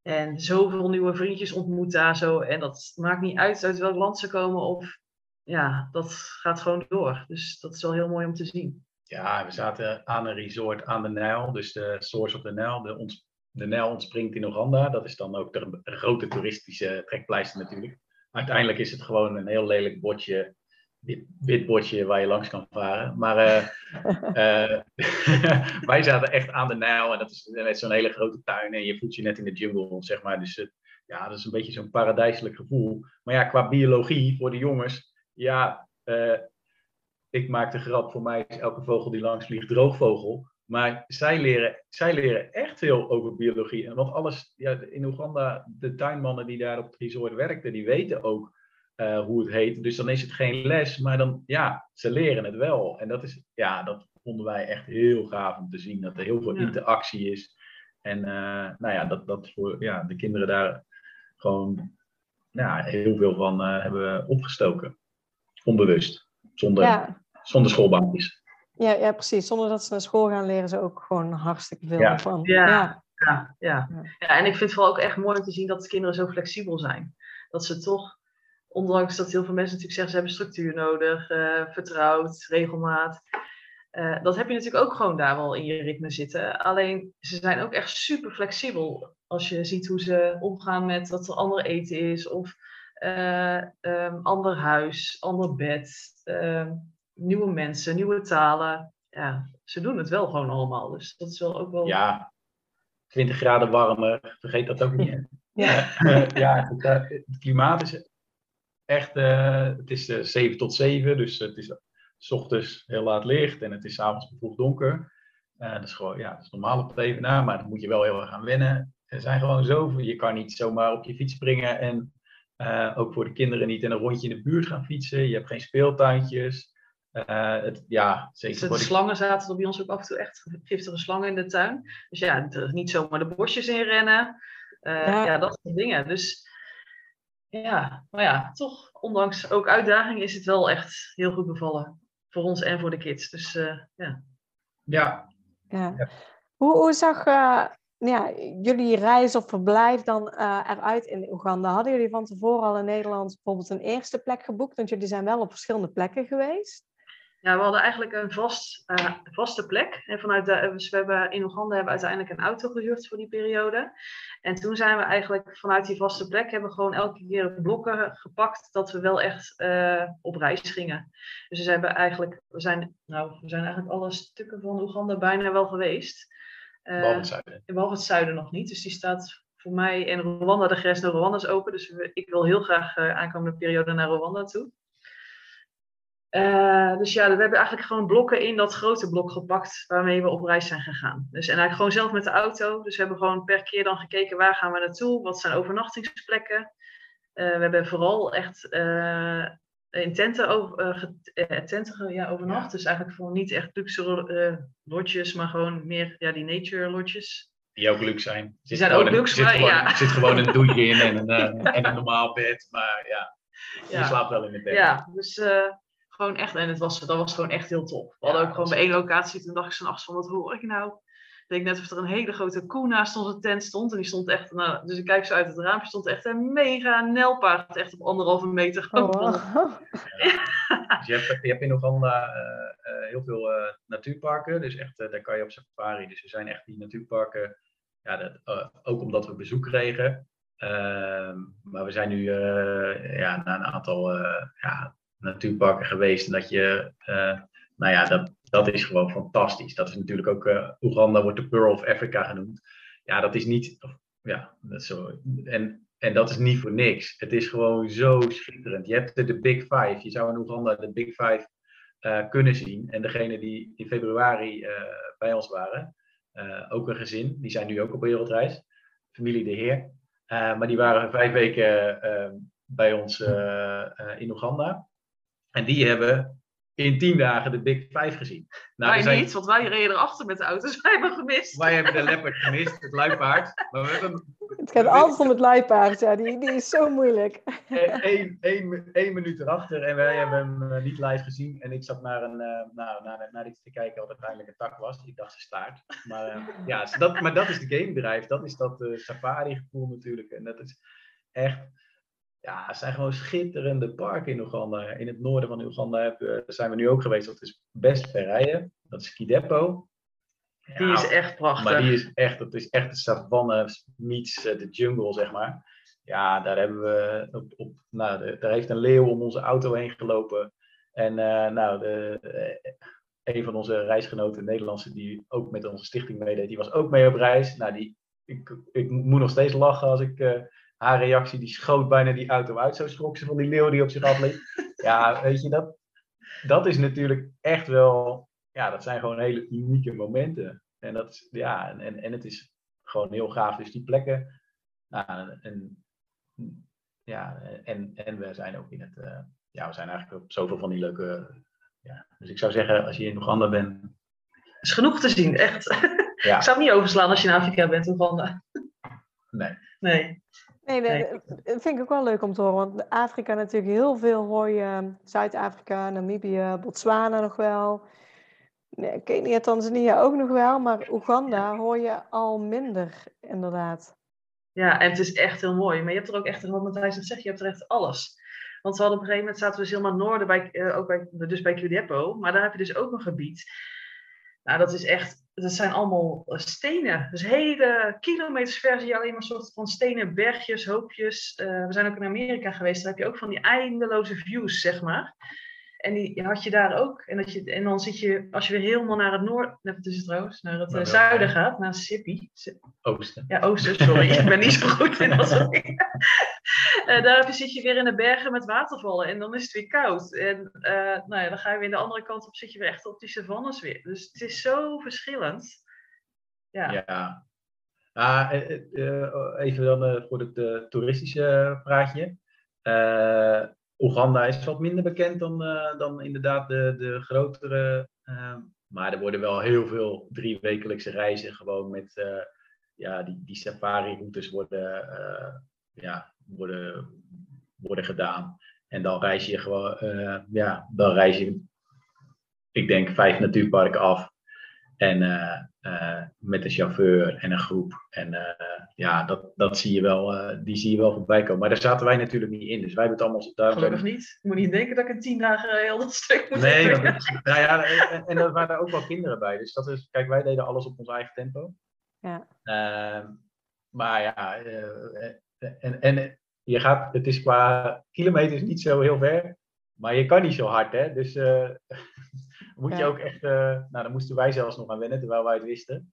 En zoveel nieuwe vriendjes ontmoet daar zo. En dat maakt niet uit uit welk land ze komen. Of ja, dat gaat gewoon door. Dus dat is wel heel mooi om te zien. Ja, we zaten aan een resort aan de Nijl. Dus de Source of the Nile. De, ons, de Nijl ontspringt in Oeganda. Dat is dan ook de, grote toeristische trekpleister natuurlijk. Uiteindelijk is het gewoon een heel lelijk bordje wit, wit bordje waar je langs kan varen. Maar uh, uh, wij zaten echt aan de Nijl en dat is net zo'n hele grote tuin en je voelt je net in de jungle, zeg maar. Dus uh, ja, dat is een beetje zo'n paradijselijk gevoel. Maar ja, qua biologie voor de jongens, ja, ik maak de grap, voor mij is elke vogel die langs vliegt droogvogel. Maar zij leren, zij leren echt veel over biologie. Want alles, ja, in Oeganda, de tuinmannen die daar op het resort werkten, die weten ook uh, hoe het heet. Dus dan is het geen les, maar dan, ja, ze leren het wel. En dat is, ja, dat vonden wij echt heel gaaf om te zien. Dat er heel veel interactie is. En uh, nou ja, dat, dat voor ja, de kinderen daar gewoon ja, heel veel van uh, hebben opgestoken. Onbewust. Zonder, ja. zonder schoolbankjes. Ja, ja, precies. Zonder dat ze naar school gaan, leren ze ook gewoon hartstikke veel ja. van. Ja. Ja. Ja, ja. ja, en ik vind het vooral ook echt mooi om te zien dat de kinderen zo flexibel zijn. Dat ze toch ondanks dat heel veel mensen natuurlijk zeggen ze hebben structuur nodig, uh, vertrouwd, regelmaat. Uh, dat heb je natuurlijk ook gewoon daar wel in je ritme zitten. Alleen ze zijn ook echt super flexibel. Als je ziet hoe ze omgaan met dat er ander eten is, of uh, um, ander huis, ander bed, ehm, nieuwe mensen, nieuwe talen. Ja, ze doen het wel gewoon allemaal. Dus dat is wel ook wel. Ja, 20 graden warmer, vergeet dat ook niet. Ja, ja het, het klimaat is echt, uh, het is uh, eh, 7 tot 7, dus het is s ochtends heel laat licht en het is avonds vroeg donker. Uh, dat is gewoon, ja, dat is normaal op het evenaar, maar dan moet je wel heel erg gaan wennen. Er zijn gewoon zoveel, je kan niet zomaar op je fiets springen en ook voor de kinderen niet in een rondje in de buurt gaan fietsen. Je hebt geen speeltuintjes. Het, ja, zeker dus de, slangen zaten er bij ons ook af en toe echt giftige slangen in de tuin. Dus ja, niet zomaar de bosjes inrennen. Ja. ja, dat soort dingen. Dus ja, maar ja, toch, ondanks ook uitdaging, is het wel echt heel goed bevallen. Voor ons en voor de kids. Dus uh, ja. Ja. ja. Hoe, hoe zag uh, ja, jullie reis of verblijf dan uh, eruit in Oeganda? Hadden jullie van tevoren al in Nederland bijvoorbeeld een eerste plek geboekt? Want jullie zijn wel op verschillende plekken geweest. Ja, we hadden eigenlijk een vast, uh, vaste plek. En vanuit de, dus we hebben in Oeganda hebben we uiteindelijk een auto gehuurd voor die periode. En toen zijn we eigenlijk vanuit die vaste plek hebben we gewoon elke keer blokken gepakt dat we wel echt uh, op reis gingen. Dus we hebben eigenlijk, we zijn, nou, we zijn eigenlijk alle stukken van Oeganda bijna wel geweest. Uh, behalve het zuiden. Behalve het zuiden nog niet. Dus die staat voor mij in Rwanda, de grens naar Rwanda is open. Dus ik wil heel graag aankomende periode naar Rwanda toe. Uh, dus ja, we hebben eigenlijk gewoon blokken in dat grote blok gepakt waarmee we op reis zijn gegaan. Dus, en eigenlijk gewoon zelf met de auto. Dus we hebben gewoon per keer dan gekeken waar gaan we naartoe, wat zijn overnachtingsplekken. Uh, we hebben vooral echt uh, in tenten, over, tenten ja, overnacht. Ja. Dus eigenlijk voor niet echt luxe lodges, maar gewoon meer ja, die nature lodges. Die ook luxe zijn. Die zijn ook luxe, maar ja. Er zit gewoon een douche in en een, en een normaal bed, maar ja, je ja. slaapt wel in het bed. Ja, dus gewoon echt, en het was, dat was gewoon echt heel tof. We hadden ook gewoon bij één locatie, toen dacht ik zo'n afstand, wat hoor ik nou? Ik denk net of er een hele grote koe naast onze tent stond. En die stond echt, nou, dus ik kijk zo uit het raampje, stond echt een mega nelpaard. Echt op anderhalve meter. Oh, wow. ja. dus je, hebt, je hebt in Oeganda uh, uh, heel veel uh, natuurparken. Dus echt, daar kan je op safari. Dus er zijn echt die natuurparken. Ja, dat, ook omdat we bezoek kregen. Ehm, maar we zijn nu ja, na een aantal ja, natuurparken geweest. En dat je, uh, nou ja, dat, dat is gewoon fantastisch. Dat is natuurlijk ook, uh, Oeganda wordt de Pearl of Africa genoemd. Ja, dat is niet, ja, dat is zo. En, en dat is niet voor niks. Het is gewoon zo schitterend. Je hebt de, de Big Five. Je zou in Oeganda de Big Five uh, kunnen zien. En degene die in februari bij ons waren, ook een gezin, die zijn nu ook op wereldreis. familie De Heer. maar die waren vijf weken bij ons in Oeganda. En die hebben in tien dagen de Big Five gezien. Nou, wij zijn... niet, want wij reden erachter met de auto's. Wij hebben gemist. Wij hebben de leopard gemist, het luipaard. Maar we hebben... Het gaat altijd om het luipaard, ja. Die, die is zo moeilijk. Eén één, één minuut erachter en wij hebben hem eh, niet live gezien. En ik zat naar, een, uh, nou, naar, naar iets te kijken wat uiteindelijk een tak was. Ik dacht ze staart. Maar, uh, ja, dat, maar dat is de game drive. Dat is dat uh, safari gevoel natuurlijk. En dat is echt ja, het zijn gewoon schitterende parken in Oeganda. In het noorden van Oeganda zijn we nu ook geweest. Dat is best ver rijden. Dat is Kidepo. die is echt prachtig. Maar die is echt, dat is echt de savanne meets eh, de jungle, zeg maar. Ja, daar hebben we op, op nou, daar heeft een leeuw om onze auto heen gelopen. En uh, nou, de, een van onze reisgenoten, Nederlandse, die ook met onze stichting meedeed, die was ook mee op reis. Nou, die, ik, ik moet nog steeds lachen als ik uh, haar reactie, die schoot bijna die auto uit. Zo schrok ze van die leeuw die op zich afleed. ja, weet je, dat, dat is natuurlijk echt wel, ja, dat zijn gewoon hele unieke momenten. En, dat is, ja, en, en het is gewoon heel gaaf. Dus die plekken, nou, en, ja, en, en we zijn ook in het, uh, ja, we zijn eigenlijk op zoveel van die leuke, ja. Dus ik zou zeggen, als je in Oeganda bent. is genoeg te zien, echt. Ja. ik zou het niet overslaan als je in Afrika bent, Oeganda. Nee. Nee. Nee, dat vind ik ook wel leuk om te horen. Want Afrika natuurlijk heel veel hoor je. Zuid-Afrika, Namibië, Botswana nog wel. Nee, Kenia, Tanzania ook nog wel. Maar Oeganda hoor je al minder, inderdaad. Ja, en het is echt heel mooi. Maar je hebt er ook echt, wat hij zegt, je hebt er echt alles. Want we hadden op een gegeven moment zaten we dus helemaal noorden, bij, uh, ook bij, dus bij Cudepo. Maar daar heb je dus ook een gebied. Nou, dat is echt dat zijn allemaal eh, stenen. Dus hele kilometers ver zie je alleen maar soort van stenen bergjes, hoopjes. Uh, we zijn ook in Amerika geweest, daar heb je ook van die eindeloze views, zeg maar. En die had je daar ook. En, dat je, en dan zit je, als je weer helemaal naar het noorden, het is trouwens, naar het uh, zuiden gaat, naar Mississippi. Oosten. Ja, oosten, sorry. ik ben niet zo goed in dat soort dingen. Uh, daar zit je weer in de bergen met watervallen en dan is het weer koud. En uh, nou ja, dan ga je weer de andere kant op, zit je weer echt op die savannes weer. Dus het is zo verschillend. Ja. ja. Ah, even dan voor het toeristische praatje. Oeganda is wat minder bekend dan, dan inderdaad de, de grotere. Maar er worden wel heel veel driewekelijkse reizen gewoon met ja, die, die safari-routes worden, ja, worden, worden gedaan. En dan reis je gewoon, ja, dan reis je, ik denk, vijf natuurparken af. En uh, met een chauffeur en een groep. En uh, ja, dat, dat zie je wel, uh, die zie je wel voorbij komen. Maar daar zaten wij natuurlijk niet in. Dus wij hebben het allemaal... Daar Gelukkig niet. Je moet niet denken dat ik een tien dagen heel dat stuk moet Nee, dat, nou ja, en, en er waren ook wel kinderen bij. Dus dat is, kijk, wij deden alles op ons eigen tempo. Ja. Ehm, maar ja, en, en je gaat, het is qua kilometers niet zo heel ver. Maar je kan niet zo hard, hè. Dus moet je ook echt, uh, nou daar moesten wij zelfs nog aan wennen, terwijl wij het wisten.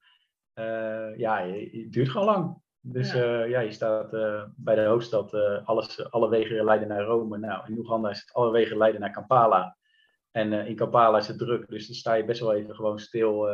Uh, ja, het duurt gewoon lang. Dus ja, ja je staat bij de hoofdstad, alles, alle wegen leiden naar Rome. Nou, in Oeganda is het alle wegen leiden naar Kampala. En in Kampala is het druk, dus dan sta je best wel even gewoon stil,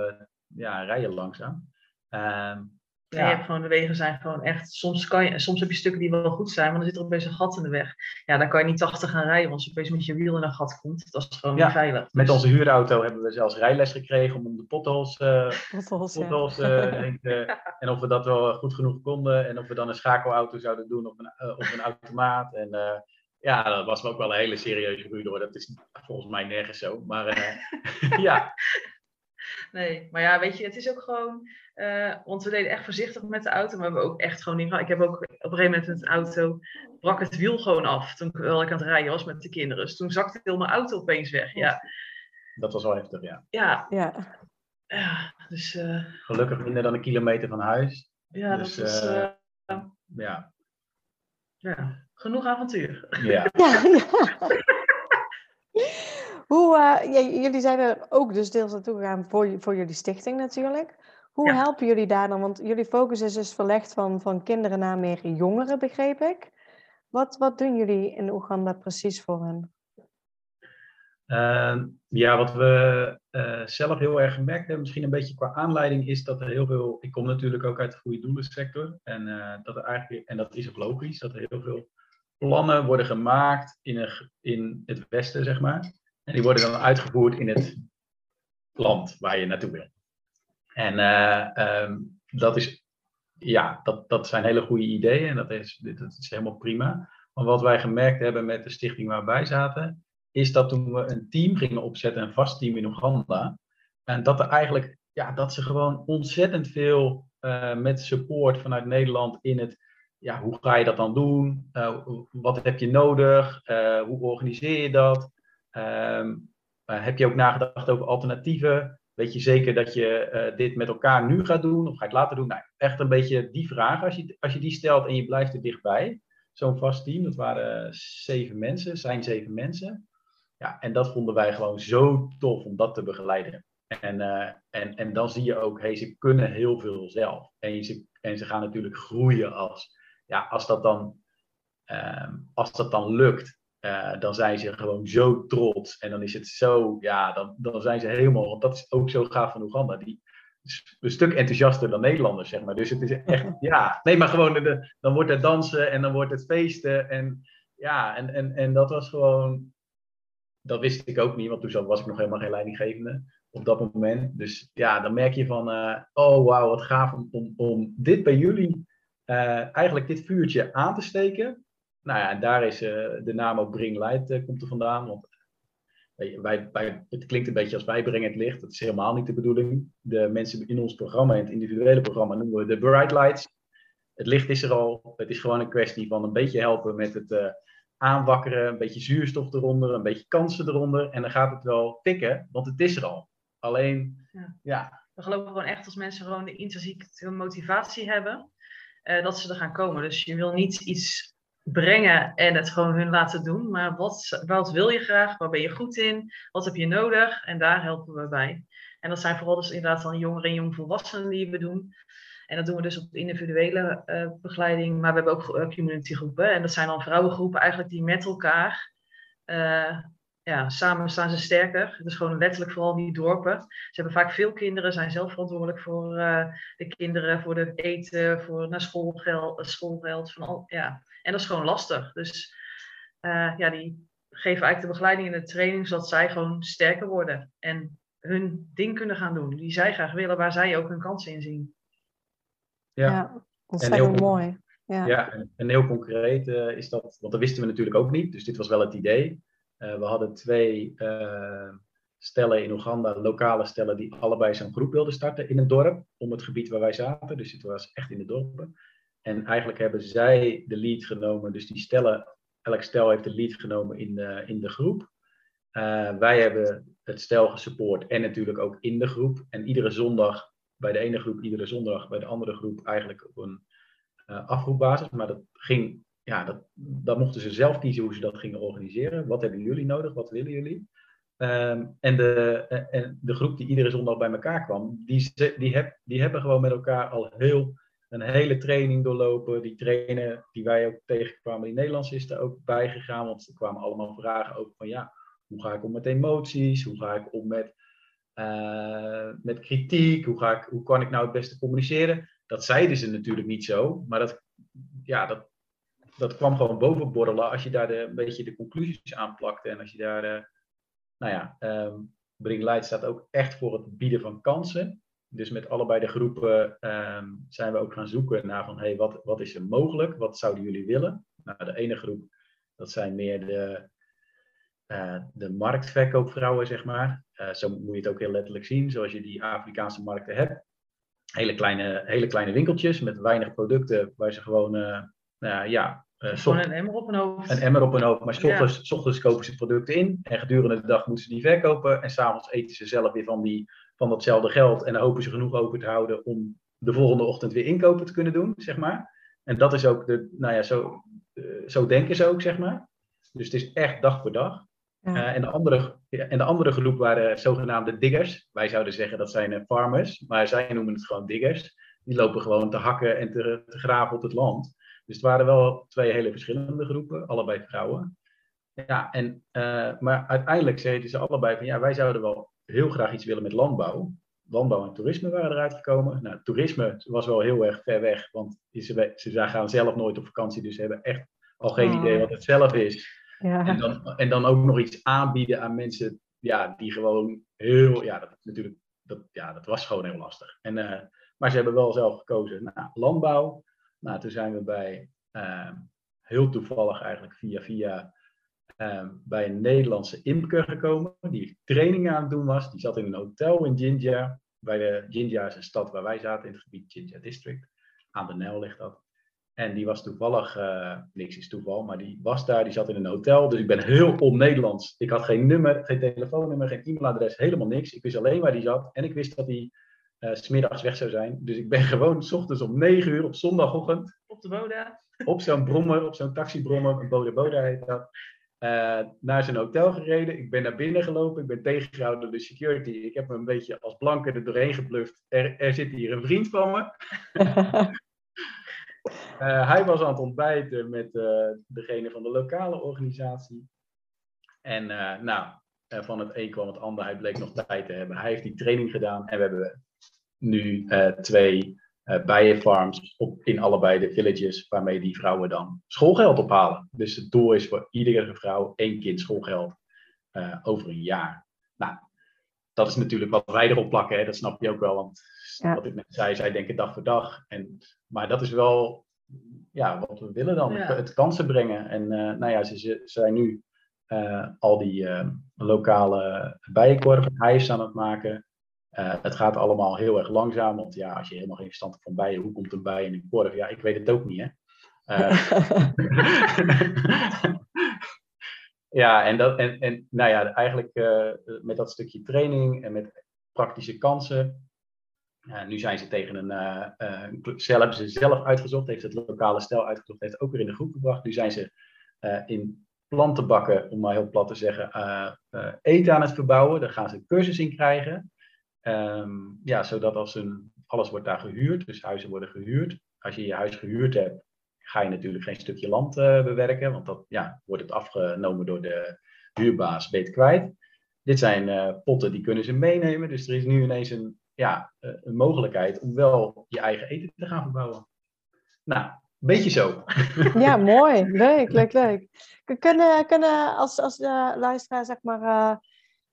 ja, rijden langzaam. Ehm, ja. Je hebt gewoon, de wegen zijn gewoon echt, soms, kan je, soms heb je stukken die wel goed zijn, maar dan zit er opeens een gat in de weg. Ja, dan kan je niet 80 gaan rijden, want als je opeens met je wiel in een gat komt, dat is gewoon niet veilig. Met dus- onze huurauto hebben we zelfs rijles gekregen om de potholes, uh, potholes, uh, en of we dat wel goed genoeg konden en of we dan een schakelauto zouden doen of een, uh, of een automaat. En ja, dat was ook wel een hele serieuze ruzie hoor. Dat is volgens mij nergens zo, maar ja. Nee, maar ja, weet je, het is ook gewoon uh, want we deden echt voorzichtig met de auto, maar we hebben ook echt gewoon niet. Ik heb ook op een gegeven moment met de auto brak het wiel gewoon af. Toen ik aan het rijden was met de kinderen. Dus toen zakte heel mijn auto opeens weg. Ja. Dat was wel heftig, ja. Ja. ja. ja dus, uh... Gelukkig minder dan een kilometer van huis. Ja, dus, dat is. Uh... ja. ja. Genoeg avontuur. Ja. ja, ja. Hoe, jullie zijn er ook dus deels naartoe gegaan voor, voor jullie stichting natuurlijk. Hoe helpen jullie daar dan? Want jullie focus is dus verlegd van, van kinderen naar meer jongeren, begreep ik. Wat, wat doen jullie in Oeganda precies voor hen? Ehm, ja, wat we eh, zelf heel erg gemerkt hebben, misschien een beetje qua aanleiding, is dat er heel veel. Ik kom natuurlijk ook uit de goede doelensector. En, eh, dat er eigenlijk, en dat is ook logisch, dat er heel veel plannen worden gemaakt in, een, in het Westen, zeg maar. En die worden dan uitgevoerd in het land waar je naartoe wil. En eh, ehm, dat, is, ja, dat, dat zijn hele goede ideeën en dat is, dat is helemaal prima. Maar wat wij gemerkt hebben met de stichting waar wij zaten, is dat toen we een team gingen opzetten, een vast team in Oeganda, en dat er eigenlijk, ja, dat ze gewoon ontzettend veel uh, met support vanuit Nederland in het, ja, hoe ga je dat dan doen? Uh, wat heb je nodig? Hoe organiseer je dat? Ehm, heb je ook nagedacht over alternatieven? Weet je zeker dat je dit met elkaar nu gaat doen of ga je het later doen? Nou, echt een beetje die vraag, als je, als je die stelt en je blijft er dichtbij. Zo'n vast team, dat waren zeven mensen, zijn zeven mensen. Ja, en dat vonden wij gewoon zo tof om dat te begeleiden. En, uh, en, en dan zie je ook, hey, ze kunnen heel veel zelf. En ze, en ze gaan natuurlijk groeien als, ja, als, dat, dan, uh, als dat dan lukt. Uh, dan zijn ze gewoon zo trots. En dan is het zo, ja, dan, dan zijn ze helemaal, want dat is ook zo gaaf van Oeganda. Die is een stuk enthousiaster dan Nederlanders, zeg maar. Dus het is echt, ja, nee, maar gewoon, de, dan wordt het dansen en dan wordt het feesten. En ja, en, en, en dat was gewoon, dat wist ik ook niet, want toen was ik nog helemaal geen leidinggevende op dat moment. Dus ja, dan merk je van, uh, oh wauw, wat gaaf om, om, om dit bij jullie, uh, eigenlijk dit vuurtje aan te steken. Nou ja, en daar is uh, de naam ook Bring Light komt er vandaan. Want wij, wij, het klinkt een beetje als wij brengen het licht. Dat is helemaal niet de bedoeling. De mensen in ons programma, in het individuele programma, noemen we de Bright Lights. Het licht is er al. Het is gewoon een kwestie van een beetje helpen met het aanwakkeren, een beetje zuurstof eronder, een beetje kansen eronder. En dan gaat het wel tikken, want het is er al. Alleen, ja. ja. We geloven gewoon echt als mensen gewoon de intrinsieke motivatie hebben, uh, dat ze er gaan komen. Dus je wil niet iets brengen en het gewoon hun laten doen, maar wat, wat wil je graag, waar ben je goed in, wat heb je nodig en daar helpen we bij. En dat zijn vooral dus inderdaad dan jongeren en jongvolwassenen die we doen. En dat doen we dus op individuele uh, begeleiding, maar we hebben ook uh, communitygroepen. En dat zijn dan vrouwengroepen eigenlijk die met elkaar, uh, ja, samen staan ze sterker. Dus gewoon letterlijk vooral die dorpen. Ze hebben vaak veel kinderen, zijn zelf verantwoordelijk voor de kinderen, voor de eten, voor naar schoolgeld, schoolgeld van al, ja. En dat is gewoon lastig. Dus ja, die geven eigenlijk de begeleiding en de training, zodat zij gewoon sterker worden. En hun ding kunnen gaan doen, die zij graag willen, waar zij ook hun kansen in zien. Ja, ja dat is heel mooi. Ja, ja en, en heel concreet uh, is dat, want dat wisten we natuurlijk ook niet, dus dit was wel het idee. Uh, we hadden twee uh, stellen in Oeganda, lokale stellen, die allebei zo'n groep wilden starten in een dorp, om het gebied waar wij zaten. Dus het was echt in de dorpen. En eigenlijk hebben zij de lead genomen, dus die stellen, elk stel heeft de lead genomen in de, in de groep. wij hebben het stel gesupport en natuurlijk ook in de groep. En iedere zondag bij de ene groep iedere zondag, bij de andere groep eigenlijk op een uh, afroepbasis. Maar dat ging, ja, dat, dat mochten ze zelf kiezen hoe ze dat gingen organiseren. Wat hebben jullie nodig? Wat willen jullie? Um, en, de, en de groep die iedere zondag bij elkaar kwam, die, die, heb, die hebben gewoon met elkaar al heel, een hele training doorlopen. Die trainen die wij ook tegenkwamen, die Nederlands is er ook bijgegaan. Want er kwamen allemaal vragen over van ja, hoe ga ik om met emoties? Hoe ga ik om met uh, met kritiek, hoe, ga ik, hoe kan ik nou het beste communiceren? Dat zeiden ze natuurlijk niet zo, maar dat, ja, dat, dat kwam gewoon bovenborrelen als je daar de, een beetje de conclusies aan plakte en als je daar, uh, nou ja, um, Bring Light staat ook echt voor het bieden van kansen. Dus met allebei de groepen um, zijn we ook gaan zoeken naar van, hey, wat, wat is er mogelijk? Wat zouden jullie willen? Nou, de ene groep, dat zijn meer de, uh, de marktverkoopvrouwen, zeg maar. Uh, zo moet je het ook heel letterlijk zien, zoals je die Afrikaanse markten hebt. Hele kleine, hele kleine winkeltjes met weinig producten, waar ze gewoon, uh, ja... gewoon een emmer op hun hoofd. Een emmer op hun hoofd, maar s ochtends, ja. ochtends kopen ze producten in en gedurende de dag moeten ze die verkopen. En s'avonds eten ze zelf weer van, die, van datzelfde geld en dan hopen ze genoeg over te houden om de volgende ochtend weer inkopen te kunnen doen, zeg maar. En dat is ook de, nou ja, zo, zo denken ze ook, zeg maar. Dus het is echt dag voor dag. Uh, en, de andere, en de andere groep waren zogenaamde diggers. Wij zouden zeggen dat zijn farmers, maar zij noemen het gewoon diggers. Die lopen gewoon te hakken en te, te graven op het land. Dus het waren wel twee hele verschillende groepen, allebei vrouwen. ja, en, eh, maar uiteindelijk zeiden ze allebei van ja, wij zouden wel heel graag iets willen met landbouw. Landbouw en toerisme waren eruit gekomen. Nou, toerisme was wel heel erg ver weg, want ze, ze gaan zelf nooit op vakantie, dus ze hebben echt al geen Oh. idee wat het zelf is. Ja. En, dan, en dan ook nog iets aanbieden aan mensen ja, die gewoon heel, ja, dat, natuurlijk, dat, ja, dat was gewoon heel lastig. En, eh, maar ze hebben wel zelf gekozen. Nou, landbouw. Nou, toen zijn we bij, eh, heel toevallig eigenlijk via via, eh, bij een Nederlandse imker gekomen. Die trainingen aan het doen was. Die zat in een hotel in Jinja. Bij de, Jinja is een stad waar wij zaten in het gebied Jinja District. Aan de Nijl ligt dat. En die was toevallig, eh, niks is toeval, maar die was daar, die zat in een hotel. Dus ik ben heel on-Nederlands. Ik had geen nummer, geen telefoonnummer, geen e-mailadres, helemaal niks. Ik wist alleen waar die zat. En ik wist dat hij eh, 's smiddags weg zou zijn. Dus ik ben gewoon s ochtends om 9 uur op zondagochtend Op de Boda. op zo'n brommer, op zo'n taxibrommer, een Boda Boda heet dat, eh, naar zijn hotel gereden. Ik ben naar binnen gelopen, ik ben tegengehouden door de security. Ik heb me een beetje als blanke er doorheen gebluft. Er, er zit hier een vriend van me. Eh, hij was aan het ontbijten met eh, degene van de lokale organisatie. En nou, van het een kwam het ander. Hij bleek nog tijd te hebben. Hij heeft die training gedaan en we hebben nu twee bijenfarms op, in allebei de villages, waarmee die vrouwen dan schoolgeld ophalen. Dus het doel is voor iedere vrouw één kind schoolgeld eh, over een jaar. Nou, dat is natuurlijk wat wij erop plakken, hè? dat snap je ook wel. Want Ja. wat ik net zei, zij denken dag voor dag. En, maar dat is wel ja, wat we willen dan, Ja. het, kansen brengen. En eh, nou ja, ze, ze zijn nu eh, al die eh, lokale bijenkorven, hijs aan het maken. Eh, het gaat allemaal heel erg langzaam, want ja, als je helemaal geen verstand hebt van bijen, hoe komt een bij in een korf? Ja, ik weet het ook niet, hè. Eh, ja, en, dat, en, en nou ja, eigenlijk eh, met dat stukje training en met praktische kansen. nu zijn ze tegen een, zelf, ze zelf uitgezocht, heeft het lokale stel uitgezocht, heeft ook weer in de groep gebracht. Nu zijn ze in plantenbakken, om maar heel plat te zeggen, eten aan het verbouwen. Daar gaan ze een cursus in krijgen. Ehm, ja, zodat als een, alles wordt daar gehuurd, dus huizen worden gehuurd. Als je je huis gehuurd hebt, ga je natuurlijk geen stukje land eh, bewerken, want dat ja, wordt het afgenomen door de huurbaas, het kwijt. Dit zijn eh, potten die kunnen ze meenemen, dus er is nu ineens een, ja, eh, een mogelijkheid om wel je eigen eten te gaan verbouwen. Nou, een beetje zo. Ja, mooi. Leuk, leuk, leuk. Kunnen, kunnen als, als luisteraar, zeg maar,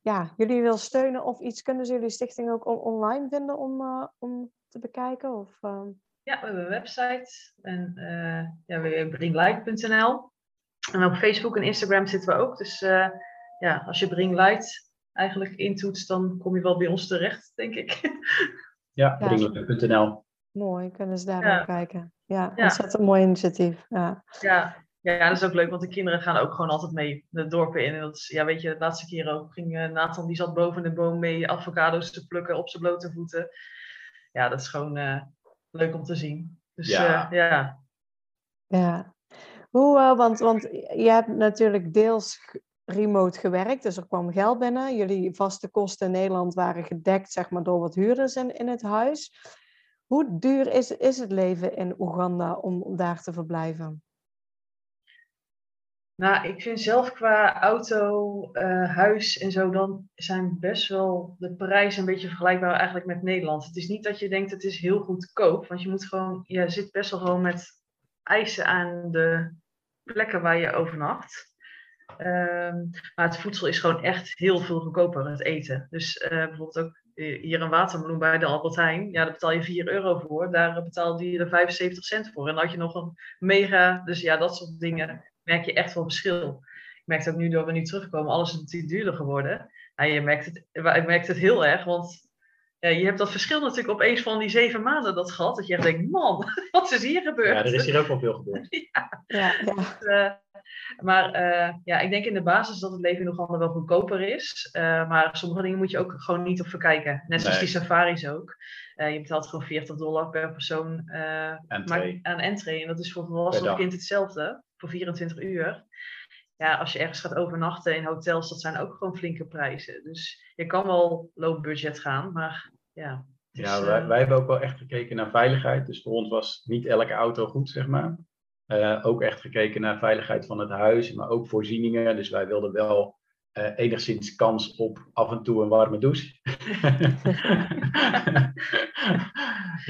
ja, jullie wil steunen of iets, kunnen ze jullie stichting ook on- online vinden om, eh, om te bekijken? Of, ehm, Ja, we hebben een website. En uh, ja, bringlight.nl. En op Facebook en Instagram zitten we ook. Dus uh, ja, als je Bringlight eigenlijk intoetst, dan kom je wel bij ons terecht, denk ik. Ja, Ja. bringlight.nl. mooi, kunnen ze daar Ja. ook kijken. Ja, Ja. ontzettend mooi initiatief. Ja. Ja, ja, dat is ook leuk, want de kinderen gaan ook gewoon altijd mee de dorpen in. En dat is, ja, weet je, de laatste keer ook ging eh, Nathan, die zat boven de boom mee avocado's te plukken op zijn blote voeten. Ja, dat is gewoon eh, leuk om te zien. Dus Ja. ja, ja. Ja. Hoe, eh, want, want je hebt natuurlijk deels remote gewerkt, dus er kwam geld binnen. Jullie vaste kosten in Nederland waren gedekt zeg maar, door wat huurders in, in het huis. Hoe duur is, is het leven in Oeganda om, om daar te verblijven? Nou, ik vind zelf qua auto, eh, huis en zo, dan zijn best wel de prijzen een beetje vergelijkbaar eigenlijk met Nederland. Het is niet dat je denkt het is heel goedkoop, want je moet gewoon, je zit best wel gewoon met eisen aan de plekken waar je overnacht. Ehm, maar het voedsel is gewoon echt heel veel goedkoper, het eten. Dus eh, bijvoorbeeld ook hier een watermeloen bij de Albert Heijn. Ja, daar betaal je 4 euro voor. Daar betaalde je er 75 cent voor. En dan had je nog een mega, dus ja, dat soort dingen merk je echt wel verschil. Ik merk ook nu, door we nu terugkomen, alles is natuurlijk duurder geworden. Nou, je merkt het, ik merk het heel erg, want ja, je hebt dat verschil natuurlijk opeens van die zeven maanden dat gehad. Dat je echt denkt, man, wat is hier gebeurd? Ja, er is hier ook wel veel gebeurd. Ja, ja. Eh, maar eh, ja, ik denk in de basis dat het leven in Oeganda wel goedkoper is. Eh, maar sommige dingen moet je ook gewoon niet op verkijken. Net zoals Nee. die safaris ook. Eh, je betaalt gewoon 40 dollar per persoon eh, En aan entree. En dat is voor Per volwassen of dag. kind hetzelfde. Voor 24 uur. Ja, als je ergens gaat overnachten in hotels, dat zijn ook gewoon flinke prijzen. Dus je kan wel low budget gaan, maar ja. Ja, wij, eh, wij hebben ook wel echt gekeken naar veiligheid. Dus voor ons was niet elke auto goed, zeg maar. ook echt gekeken naar veiligheid van het huis, maar ook voorzieningen. Dus wij wilden wel enigszins kans op af en toe een warme douche.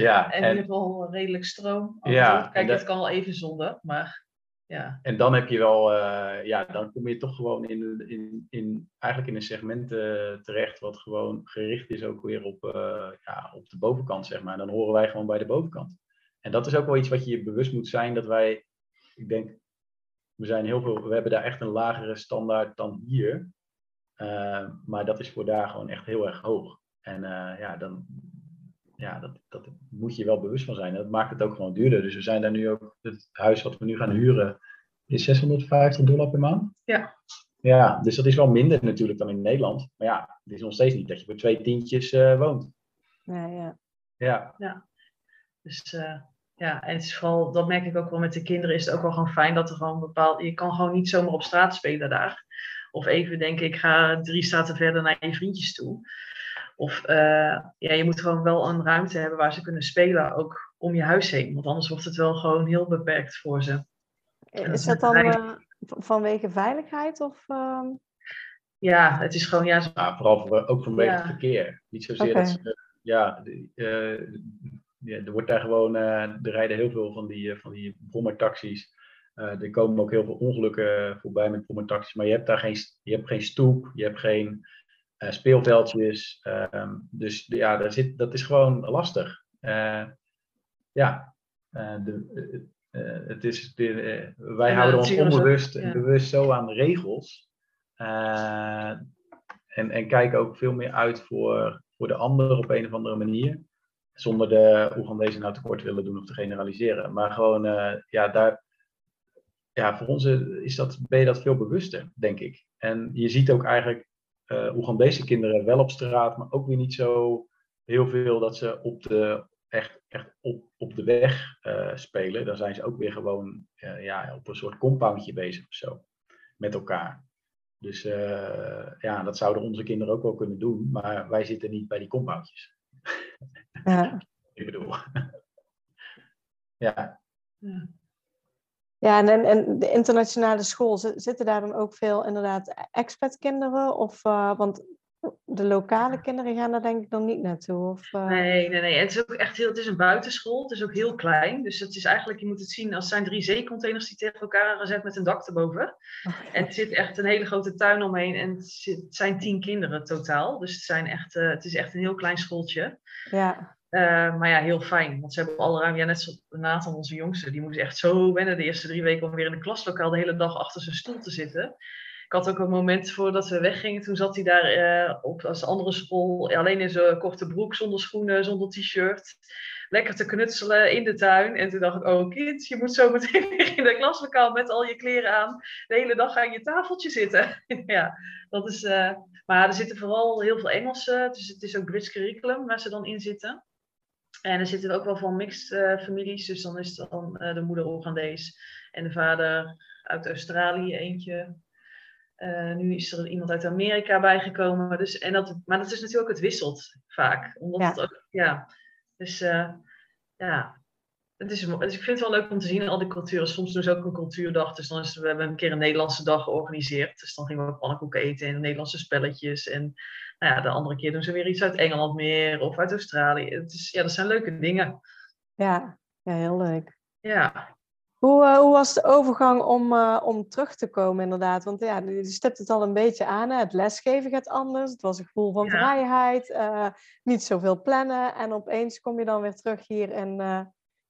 ja, en in ieder geval redelijk stroom. Ja, Kijk, dat... het kan wel even zonder, maar ja. En dan heb je wel, uh, ja, dan kom je toch gewoon in, in, in eigenlijk in een segment uh, terecht wat gewoon gericht is ook weer op, uh, ja, op de bovenkant, zeg maar. Dan horen wij gewoon bij de bovenkant. En dat is ook wel iets wat je je bewust moet zijn, dat wij, ik denk, we zijn heel veel, we hebben daar echt een lagere standaard dan hier. maar dat is voor daar gewoon echt heel erg hoog. En ja, dan, ja, dat, dat moet je wel bewust van zijn. Dat maakt het ook gewoon duurder. Dus we zijn daar nu ook, het huis wat we nu gaan huren, is 650 dollar per maand. Ja. Ja, dus dat is wel minder natuurlijk dan in Nederland. Maar ja, het is nog steeds niet dat je voor twee tientjes uh, woont. Ja, ja. Ja. ja. Dus uh, ja, en het is vooral, dat merk ik ook wel met de kinderen, is het ook wel gewoon fijn dat er gewoon bepaald, je kan gewoon niet zomaar op straat spelen daar. Of even denken, ik ga drie straten verder naar je vriendjes toe. Of uh, ja, je moet gewoon wel een ruimte hebben waar ze kunnen spelen, ook om je huis heen. Want anders wordt het wel gewoon heel beperkt voor ze. Is dat dan uh, vanwege veiligheid? Of, uh... Ja, het is gewoon... Ja, ja vooral voor, ook vanwege ja. het verkeer. Niet zozeer okay. dat ze... Ja, uh, ja, er wordt daar gewoon... er rijden heel veel van die, van die brommertaxis. er komen ook heel veel ongelukken voorbij met brommertaxis. Maar je hebt daar geen, je hebt geen stoep, je hebt geen uh, speelveldjes. Uh, dus ja, daar zit, dat is gewoon lastig. Uh, ja, eh, de, het is, de, wij ja, houden ons onbewust en bewust zo aan de regels. en, en kijken ook veel meer uit voor, voor de ander op een of andere manier. Zonder de Oegandese nou tekort willen doen of te generaliseren. Maar gewoon, ja, daar, ja, voor ons is dat, ben je dat veel bewuster, denk ik. En je ziet ook eigenlijk uh, Oegandese kinderen wel op straat, maar ook weer niet zo heel veel dat ze op de, echt, echt op, op de weg uh, spelen. Dan zijn ze ook weer gewoon uh, ja, op een soort compoundje bezig of zo met elkaar. Dus ja, dat zouden onze kinderen ook wel kunnen doen, maar wij zitten niet bij die compoundjes. Ja. Ik bedoel. ja. ja. Ja, en, en de internationale school, zitten daar dan ook veel inderdaad expat-kinderen? Of, uh, want de lokale kinderen gaan daar denk ik dan niet naartoe? Of, uh... Nee, nee, nee. Het is ook echt heel, het is een buitenschool, het is ook heel klein. Dus het is eigenlijk, je moet het zien als zijn drie zeecontainers die tegen elkaar zijn gezet met een dak erboven. Okay. En er zit echt een hele grote tuin omheen en het, zijn tien kinderen totaal. Dus het, zijn echt, uh, het is echt een heel klein schooltje. Ja. Uh, maar ja, heel fijn. Want ze hebben alle ruimte. Ja, net zoals Nathan, onze jongste, die moest echt zo wennen de eerste drie weken om weer in een klaslokaal de hele dag achter zijn stoel te zitten. Ik had ook een moment voordat we weggingen, toen zat hij daar uh, op als andere school, alleen in zijn korte broek, zonder schoenen, zonder t-shirt. Lekker te knutselen in de tuin. En toen dacht ik, oh kind, je moet zo meteen weer in de klaslokaal met al je kleren aan de hele dag aan je tafeltje zitten. ja, dat is... Uh, maar er zitten vooral heel veel Engelsen, dus het is ook Brits curriculum waar ze dan in zitten. En er zitten ook wel van mixed uh, families. Dus dan is dan uh, de moeder Oegandees en de vader uit Australië eentje. Uh, nu is er iemand uit Amerika bijgekomen. Dus, en dat, maar dat is natuurlijk ook, het wisselt vaak. Omdat ja. Het ook, ja. Dus ja, het is, dus ik vind het wel leuk om te zien, al die culturen. Soms doen ze ook een cultuurdag. Dus dan is, we hebben een keer een Nederlandse dag georganiseerd. Dus dan gingen we pannenkoeken eten en Nederlandse spelletjes. En nou ja, de andere keer doen ze weer iets uit Engeland meer of uit Australië. Het is, ja, dat zijn leuke dingen. Ja, ja heel leuk. Ja. Hoe, uh, hoe was de overgang om, uh, om terug te komen inderdaad? Want ja, je stipt het al een beetje aan. Hè? Het lesgeven gaat anders. Het was een gevoel van ja. vrijheid. Uh, niet zoveel plannen. En opeens kom je dan weer terug hier in,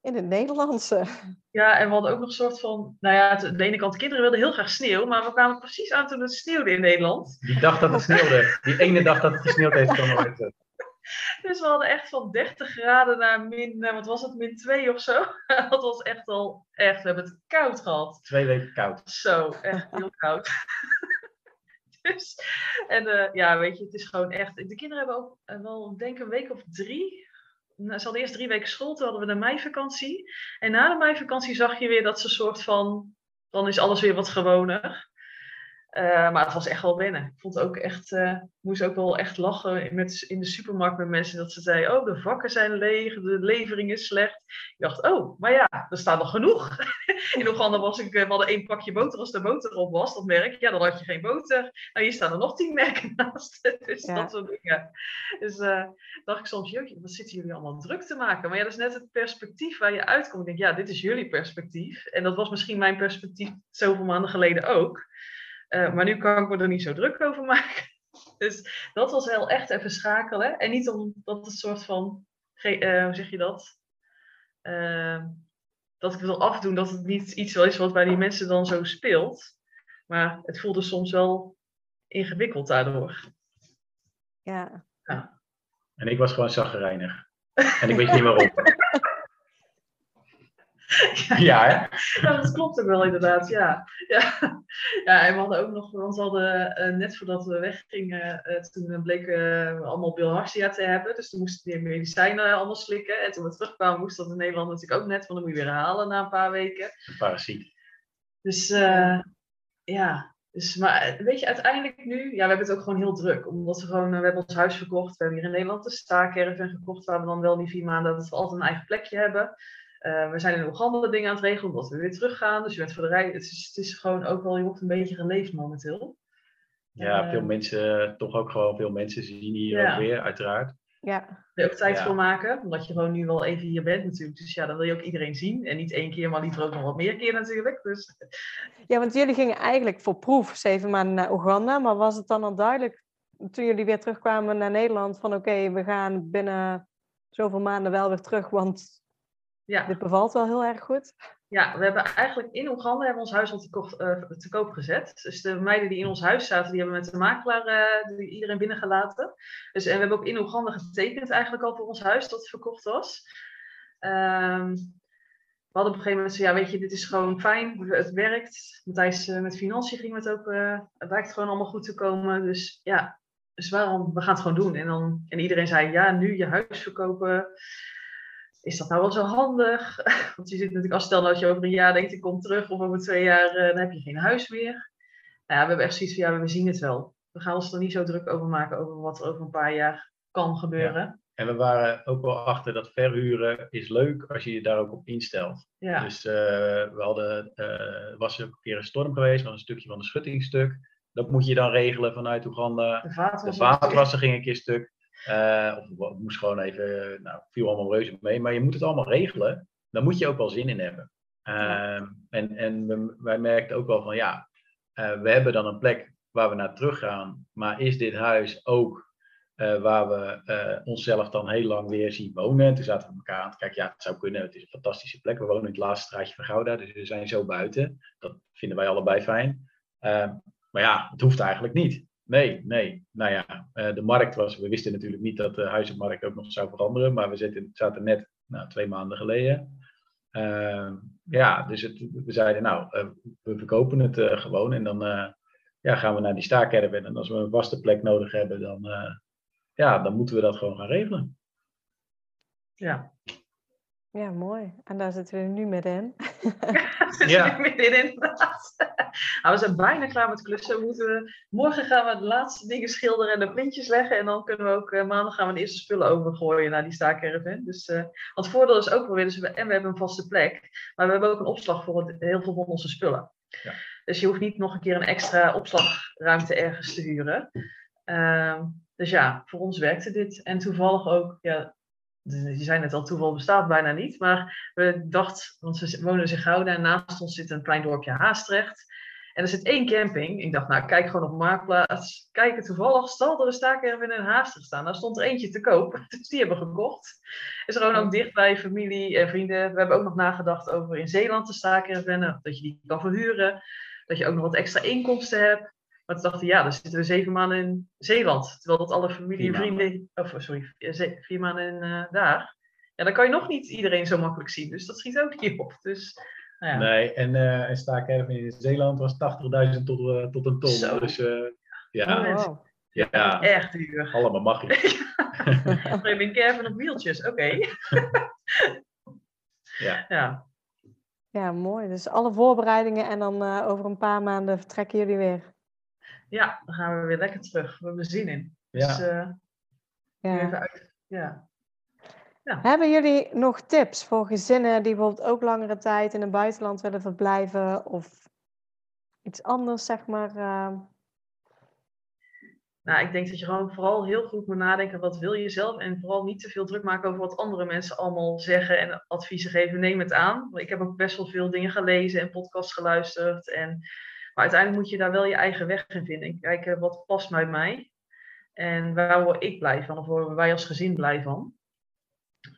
in het Nederlandse. Ja, en we hadden ook nog een soort van, nou ja, aan de ene kant, de kinderen wilden heel graag sneeuw, maar we kwamen precies aan toen het sneeuwde in Nederland. Die dag dat het sneeuwde, die ene dag dat het gesneeuwd heeft, kwam nooit. Dus we hadden echt van 30 graden naar min, wat was het, min 2 of zo. Dat was echt al, echt, we hebben het koud gehad. Twee weken koud. Zo, echt heel koud. Dus, en uh, ja, weet je, het is gewoon echt, de kinderen hebben ook uh, wel, denk ik, een week of drie ze hadden eerst drie weken school, toen hadden we de meivakantie. En na de meivakantie zag je weer dat ze soort van, dan is alles weer wat gewoner. Uh, maar het was echt wel wennen. Ik vond ook echt, uh, moest ook wel echt lachen met, in de supermarkt met mensen dat ze zeiden, oh de vakken zijn leeg, de levering is slecht. Ik dacht, oh, maar ja, er staat nog genoeg. In Oeganda was ik, eh, we hadden één pakje boter als de boter op was, dat merk. Ja, dan had je geen boter. Nou, hier staan er nog tien merken naast. Dus Ja. dat soort dingen. Dus eh, dacht ik soms, jeetje, wat zitten jullie allemaal druk te maken? Maar ja, dat is net het perspectief waar je uitkomt. Ik denk, ja, dit is jullie perspectief. En dat was misschien mijn perspectief zoveel maanden geleden ook. Eh, maar nu kan ik me er niet zo druk over maken. Dus dat was wel echt even schakelen. En niet omdat het soort van, eh, hoe zeg je dat? Eh, dat ik wil afdoen dat het niet iets wel is wat bij die mensen dan zo speelt. Maar het voelde soms wel ingewikkeld daardoor. Ja. En ik was gewoon zaggerijnig. En ik weet niet waarom. ja, hè? Ja, dat klopt ook wel inderdaad, ja. Ja, ja en we hadden ook nog, want we hadden eh, net voordat we weggingen, eh, toen bleken we allemaal bilharzia te hebben. Dus toen moesten we die medicijnen allemaal slikken. En toen we terugkwamen moest dat in Nederland natuurlijk ook net, want dan moet je weer herhalen na een paar weken. Een parasiet. Dus eh, ja, dus, maar eh, weet je, uiteindelijk nu, ja, we hebben het ook gewoon heel druk. Omdat we gewoon, eh, we hebben ons huis verkocht. We hebben hier in Nederland een staakerven gekocht, waar we dan wel die vier maanden, dat we altijd een eigen plekje hebben. Eh, we zijn in Oeganda dingen aan het regelen, omdat we weer teruggaan. Dus je bent voor de rij, het is, het is gewoon ook wel, je wordt een beetje geleefd momenteel. Ja, Eh, veel mensen, toch ook gewoon veel mensen zien hier Ja. ook weer, uiteraard. Ja. Wil je ook tijd Ja. voor maken, omdat je gewoon nu wel even hier bent natuurlijk. Dus ja, dan wil je ook iedereen zien. En niet één keer, maar liever ook nog wat meer keer natuurlijk. Dus ja, want jullie gingen eigenlijk voor proef zeven maanden naar Oeganda. Maar was het dan al duidelijk toen jullie weer terugkwamen naar Nederland van oké, we gaan binnen zoveel maanden wel weer terug, want ja. dit bevalt wel heel erg goed? Ja, we hebben eigenlijk in Oeganda hebben we ons huis al te, kocht- eh, te koop gezet. Dus de meiden die in ons huis zaten, die hebben met de makelaar die iedereen binnengelaten. Dus, en we hebben ook in Oeganda getekend eigenlijk al voor ons huis dat het verkocht was. Ehm, we hadden op een gegeven moment zo, ja weet je, dit is gewoon fijn, het werkt. Matthijs, eh, met financiën ging het ook, het lijkt gewoon allemaal goed te komen. Dus ja, dus waarom, we gaan het gewoon doen. En, dan, en iedereen zei, ja, nu je huis verkopen is dat nou wel zo handig? Want je zit natuurlijk, als stel nou dat je over een jaar denkt, ik kom terug, of over twee jaar, eh, dan heb je geen huis meer. Nou ja, we hebben echt zoiets van, ja, we zien het wel. We gaan ons er niet zo druk over maken, over wat er over een paar jaar kan gebeuren. En we waren ook wel achter dat verhuren is leuk als je je daar ook op instelt. Ja, Dus eh, we hadden, er was een keer een storm geweest, was een stukje van een schuttingstuk. Dat moet je dan regelen vanuit Oeganda. de vaat De vaatwasser ging een keer stuk. Eh, of moest gewoon even, nou, viel allemaal reuze mee. Maar je moet het allemaal regelen. Daar moet je ook wel zin in hebben. Ehm, En, en we- wij merkten ook wel van, ja, eh, we hebben dan een plek waar we naar terug gaan. Maar is dit huis ook eh, waar we eh, onszelf dan heel lang weer zien wonen? En toen zaten we elkaar aan te kijken, ja, het zou kunnen. Het is een fantastische plek. We wonen in het laatste straatje van Gouda, dus we zijn zo buiten. Dat vinden wij allebei fijn. Ehm, maar ja, het hoeft eigenlijk niet. Nee, nee. Nou ja, eh, de markt was, we wisten natuurlijk niet dat de huizenmarkt ook nog zou veranderen, maar we zitten, zaten net nou, twee maanden geleden. Ehm, ja, dus het, we zeiden nou, eh, we verkopen het eh, gewoon en dan eh, ja, gaan we naar die staakerven. En als we een vaste plek nodig hebben, dan, eh, ja, dan moeten we dat gewoon gaan regelen. Ja, Ja, mooi. En daar zitten we nu middenin. Zit Ja. ja. middenin inderdaad. Nou, we zijn bijna klaar met klussen. We moeten, morgen gaan we de laatste dingen schilderen en de printjes leggen. En dan kunnen we ook eh, maandag gaan we de eerste spullen overgooien naar die staakerven. Dus, eh, want het voordeel is ook wel weer, dus we, en we hebben een vaste plek. Maar we hebben ook een opslag voor het- heel veel van onze spullen. Ja. Dus je hoeft niet nog een keer een extra opslagruimte ergens te huren. Ehm, dus ja, voor ons werkte dit. En toevallig ook, ja, je zei net al, toeval bestaat bijna niet. Maar we dachten, want we wonen dus in Gouda en naast ons zit een klein dorpje Haastrecht. En er zit één camping. Ik dacht, nou, kijk gewoon op Marktplaats. Kijken toevallig, stal er een in Haastrecht staan. Daar stond er eentje te koop. Dus die hebben we gekocht. Is gewoon ook dicht bij familie en vrienden. We hebben ook nog nagedacht over in Zeeland te staakerven. Dat je die kan verhuren. Dat je ook nog wat extra inkomsten hebt. Maar toen dachten ja, dan zitten we zeven maanden in Zeeland. Terwijl dat alle familie en vrienden... Of, sorry, ze- vier maanden in, eh, daar. Ja, dan kan je nog niet iedereen zo makkelijk zien. Dus dat schiet ook niet op. Dus, nou ja. Nee, en uh, een staakerven in Zeeland was 80.000 tot, eh, tot een ton. Zo. Dus eh, ja, Oh, wow. ja, Erg duur. allemaal mag je. Een caravan op wieltjes, oké. Ja. Ja. Ja, mooi. Dus alle voorbereidingen en dan eh, over een paar maanden vertrekken jullie weer. Ja, dan gaan we weer lekker terug. We hebben zin in. Ja. Dus eh, Ja. even uit. Ja. Ja. Hebben jullie nog tips voor gezinnen die bijvoorbeeld ook langere tijd in het buitenland willen verblijven of iets anders, zeg maar? eh, Nou, ik denk dat je gewoon vooral heel goed moet nadenken, wat wil je zelf? En vooral niet te veel druk maken over wat andere mensen allemaal zeggen en adviezen geven. Neem het aan. Want Ik heb ook best wel veel dingen gelezen en podcasts geluisterd. En, maar uiteindelijk moet je daar wel je eigen weg in vinden. En kijken, wat past bij mij? En waar word ik blij van? Of worden wij als gezin blij van?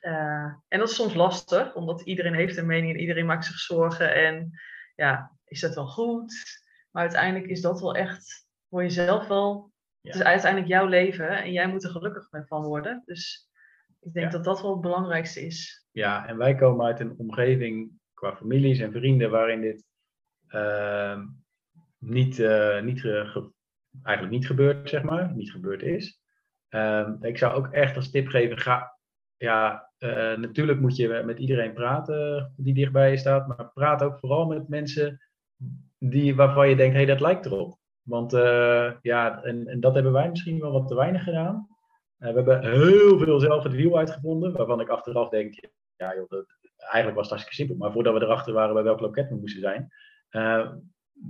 Eh, en dat is soms lastig, omdat iedereen heeft een mening en iedereen maakt zich zorgen. En ja, is dat wel goed? Maar uiteindelijk is dat wel echt voor jezelf wel het is uiteindelijk jouw leven en jij moet er gelukkig mee van worden. Dus ik denk Ja. dat dat wel het belangrijkste is. Ja, en wij komen uit een omgeving qua families en vrienden waarin dit ehm, niet, eh, niet ge- ge- eigenlijk niet gebeurt, zeg maar, niet gebeurd is. Ehm, ik zou ook echt als tip geven, ga, ja, eh, natuurlijk moet je met iedereen praten die dichtbij je staat, maar praat ook vooral met mensen die, waarvan je denkt, hé, hey, dat lijkt erop. Want eh, ja, en, en dat hebben wij misschien wel wat te weinig gedaan. We hebben heel veel zelf het wiel uitgevonden, waarvan ik achteraf denk, ja joh, dat, eigenlijk was het hartstikke simpel. Maar voordat we erachter waren bij welk loket we moesten zijn,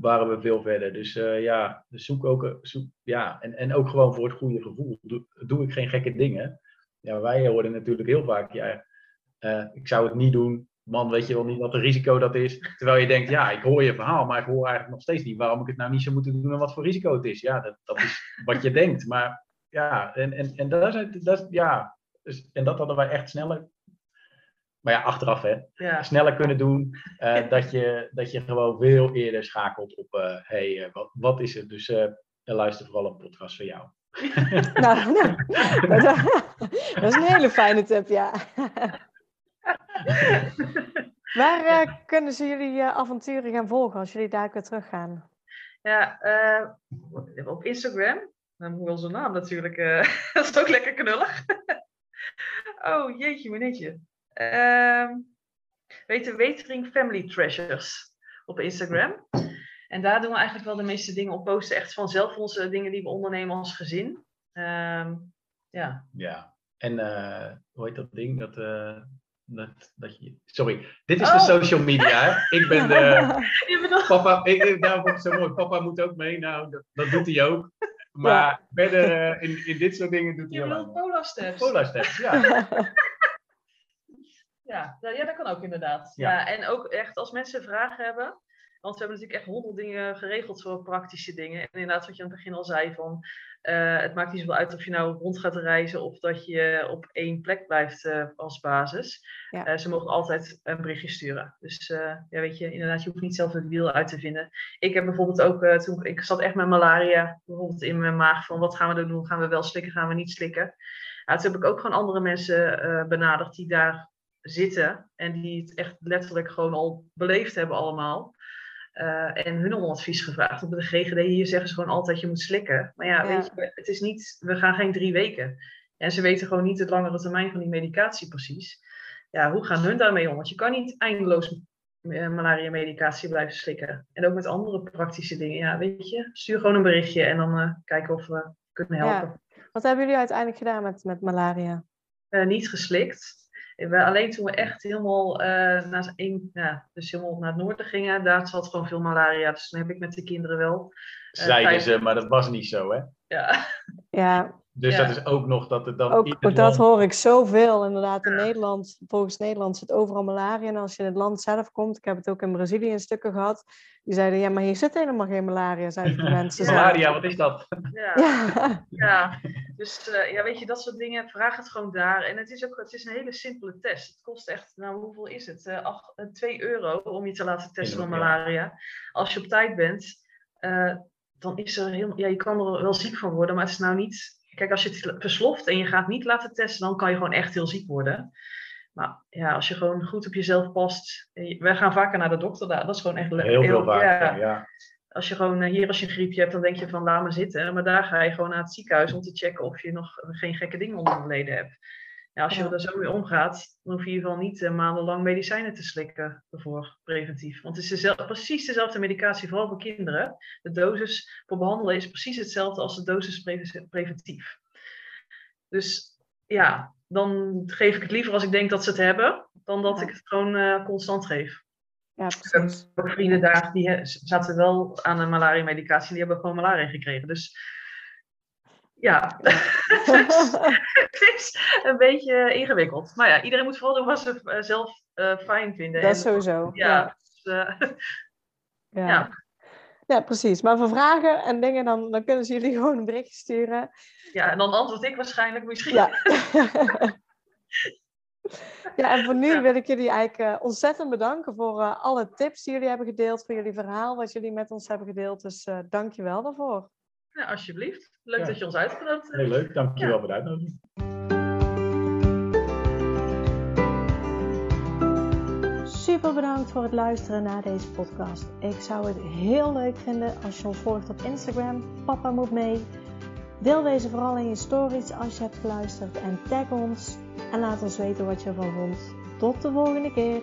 waren we veel verder. Dus eh, ja, dus zoek ook, zoek, ja en, en ook gewoon voor het goede gevoel. Doe, ik geen gekke dingen. Ja, wij horen natuurlijk heel vaak, ja, eh, ik zou het niet doen. Man, weet je wel niet wat een risico dat is. Terwijl je denkt, ja, ik hoor je verhaal, maar ik hoor eigenlijk nog steeds niet waarom ik het nou niet zou moeten doen en wat voor risico het is. Ja, dat, dat is wat je denkt. Maar ja, en, en, en, is, dat, ja, dus, en dat hadden wij echt sneller. Maar ja, achteraf hè, Ja, sneller kunnen doen. eh, dat, je, dat je gewoon veel eerder schakelt op, eh hey, eh, wat, wat is het? Dus eh, luister vooral een podcast van jou. nou, nou, dat, dat is een hele fijne tip, ja. Waar kunnen ze jullie eh, avonturen gaan volgen als jullie daar weer teruggaan? ja eh, op Instagram. Dan moet wel zijn naam natuurlijk. eh, dat is ook lekker knullig. oh, jeetje, meneertje. Ehm weet je, Wetering Family Treasures op Instagram. En daar doen we eigenlijk wel de meeste dingen op posten. Echt vanzelf onze dingen die we ondernemen als gezin. Ehm, ja, Ja, en eh, hoe heet dat ding? Dat, eh, dat, dat je... Sorry, dit is Oh. de social media. Ik ben de... Papa, ik, ik- het zo mooi. Papa moet ook mee. Nou, dat, dat doet hij ook. Maar verder eh, in, in dit soort dingen doet hij je allemaal. Polar Steps. Polar steps, ja. Ja, ja, ja, dat kan ook inderdaad. Ja. Ja. en ook echt als mensen vragen hebben. Want we hebben natuurlijk echt honderd dingen geregeld voor praktische dingen. En inderdaad, wat je aan het begin al zei, van eh, het maakt niet zoveel uit of je nou rond gaat reizen of dat je op één plek blijft eh, als basis. Ja. Eh, ze mogen altijd een berichtje sturen. Dus eh, ja, weet je, inderdaad, je hoeft niet zelf het wiel uit te vinden. Ik heb bijvoorbeeld ook, eh, toen ik zat echt met malaria, bijvoorbeeld in mijn maag, van wat gaan we doen? Gaan we wel slikken, gaan we niet slikken? Ja, toen heb ik ook gewoon andere mensen eh, benaderd die daar zitten en die het echt letterlijk gewoon al beleefd hebben allemaal. Eh, en hun om advies gevraagd. Op de GGD hier zeggen ze gewoon altijd je moet slikken. Maar ja, Ja. weet je, het is niet, we gaan geen drie weken. En ze weten gewoon niet het langere termijn van die medicatie precies. Ja, hoe gaan hun daarmee om? Want je kan niet eindeloos eh, malaria medicatie blijven slikken. En ook met andere praktische dingen. Ja, weet je, stuur gewoon een berichtje en dan eh, kijken of we kunnen helpen. Wat hebben jullie uiteindelijk gedaan met, met malaria? niet geslikt. We- alleen toen we echt helemaal, eh, naar, een, ja, dus helemaal naar het noorden gingen, daar zat gewoon veel malaria. Dus toen heb ik met de kinderen wel. Zeiden vijf- ze, maar dat was niet zo, hè? Ja, Ja, Dus Ja. dat is ook nog dat het dan... ook, dat land- hoor ik zoveel. Inderdaad, in Ja. Nederland, volgens Nederland zit overal malaria. En als je in het land zelf komt, ik heb het ook in Brazilië in stukken gehad. Die zeiden, ja, maar hier zit helemaal geen malaria, zeiden de mensen. Malaria, wat is dat? ja, Ja, ja. Dus eh, ja, weet je, dat soort dingen, vraag het gewoon daar. En het is ook het is een hele simpele test. Het kost echt, nou hoeveel is het? Eh, acht- eh, 2 euro om je te laten testen Ja. malaria. Als je op tijd bent, eh, dan is er heel, ja, je kan er wel ziek van worden, maar het is nou niet. Kijk, als je het versloft en je gaat niet laten testen, dan kan je gewoon echt heel ziek worden. Maar ja, als je gewoon goed op jezelf past. Wij gaan vaker naar de dokter daar. Dat is gewoon echt lekker. Heel veel vaak, ja. Als je gewoon eh, hier als je een griepje hebt, dan denk je van laat me zitten. Maar daar ga je gewoon naar het ziekenhuis om te checken of je nog geen gekke dingen onder de leden hebt. Ja, als je Ja. er zo mee omgaat, dan hoef je in ieder geval niet eh, maandenlang medicijnen te slikken ervoor, preventief. Want het is dezelfde, precies dezelfde medicatie, vooral voor kinderen. De dosis voor behandelen is precies hetzelfde als de dosis preven- preventief. Dus ja, dan geef ik het liever als ik denk dat ze het hebben, dan dat Ja. ik het gewoon eh, constant geef. Ja, Ik heb precies. ook vrienden daar, die he- zaten wel aan een malaria-medicatie, die hebben gewoon malaria gekregen. Dus ja, het is een beetje ingewikkeld. Maar ja, iedereen moet vooral doen wat ze eh, zelf eh, fijn vinden. Dat En, sowieso. ja, Ja. dus, eh, Ja. Ja. Ja, precies. Maar voor vragen en dingen, dan, dan kunnen ze jullie gewoon een berichtje sturen. ja, en dan antwoord ik waarschijnlijk misschien. Ja. ja, en voor nu Ja. wil ik jullie eigenlijk ontzettend bedanken voor alle tips die jullie hebben gedeeld, voor jullie verhaal wat jullie met ons hebben gedeeld. Dus dank je wel daarvoor. Ja, alsjeblieft. Leuk Ja. dat je ons uitgenodigd hebt. Heel leuk, dankjewel voor de uitnodiging. Super bedankt voor het luisteren naar deze podcast. Ik zou het heel leuk vinden als je ons volgt op Instagram. Papa moet mee. Deel deze vooral in je stories als je hebt geluisterd en tag ons en laat ons weten wat je ervan vond. Tot de volgende keer.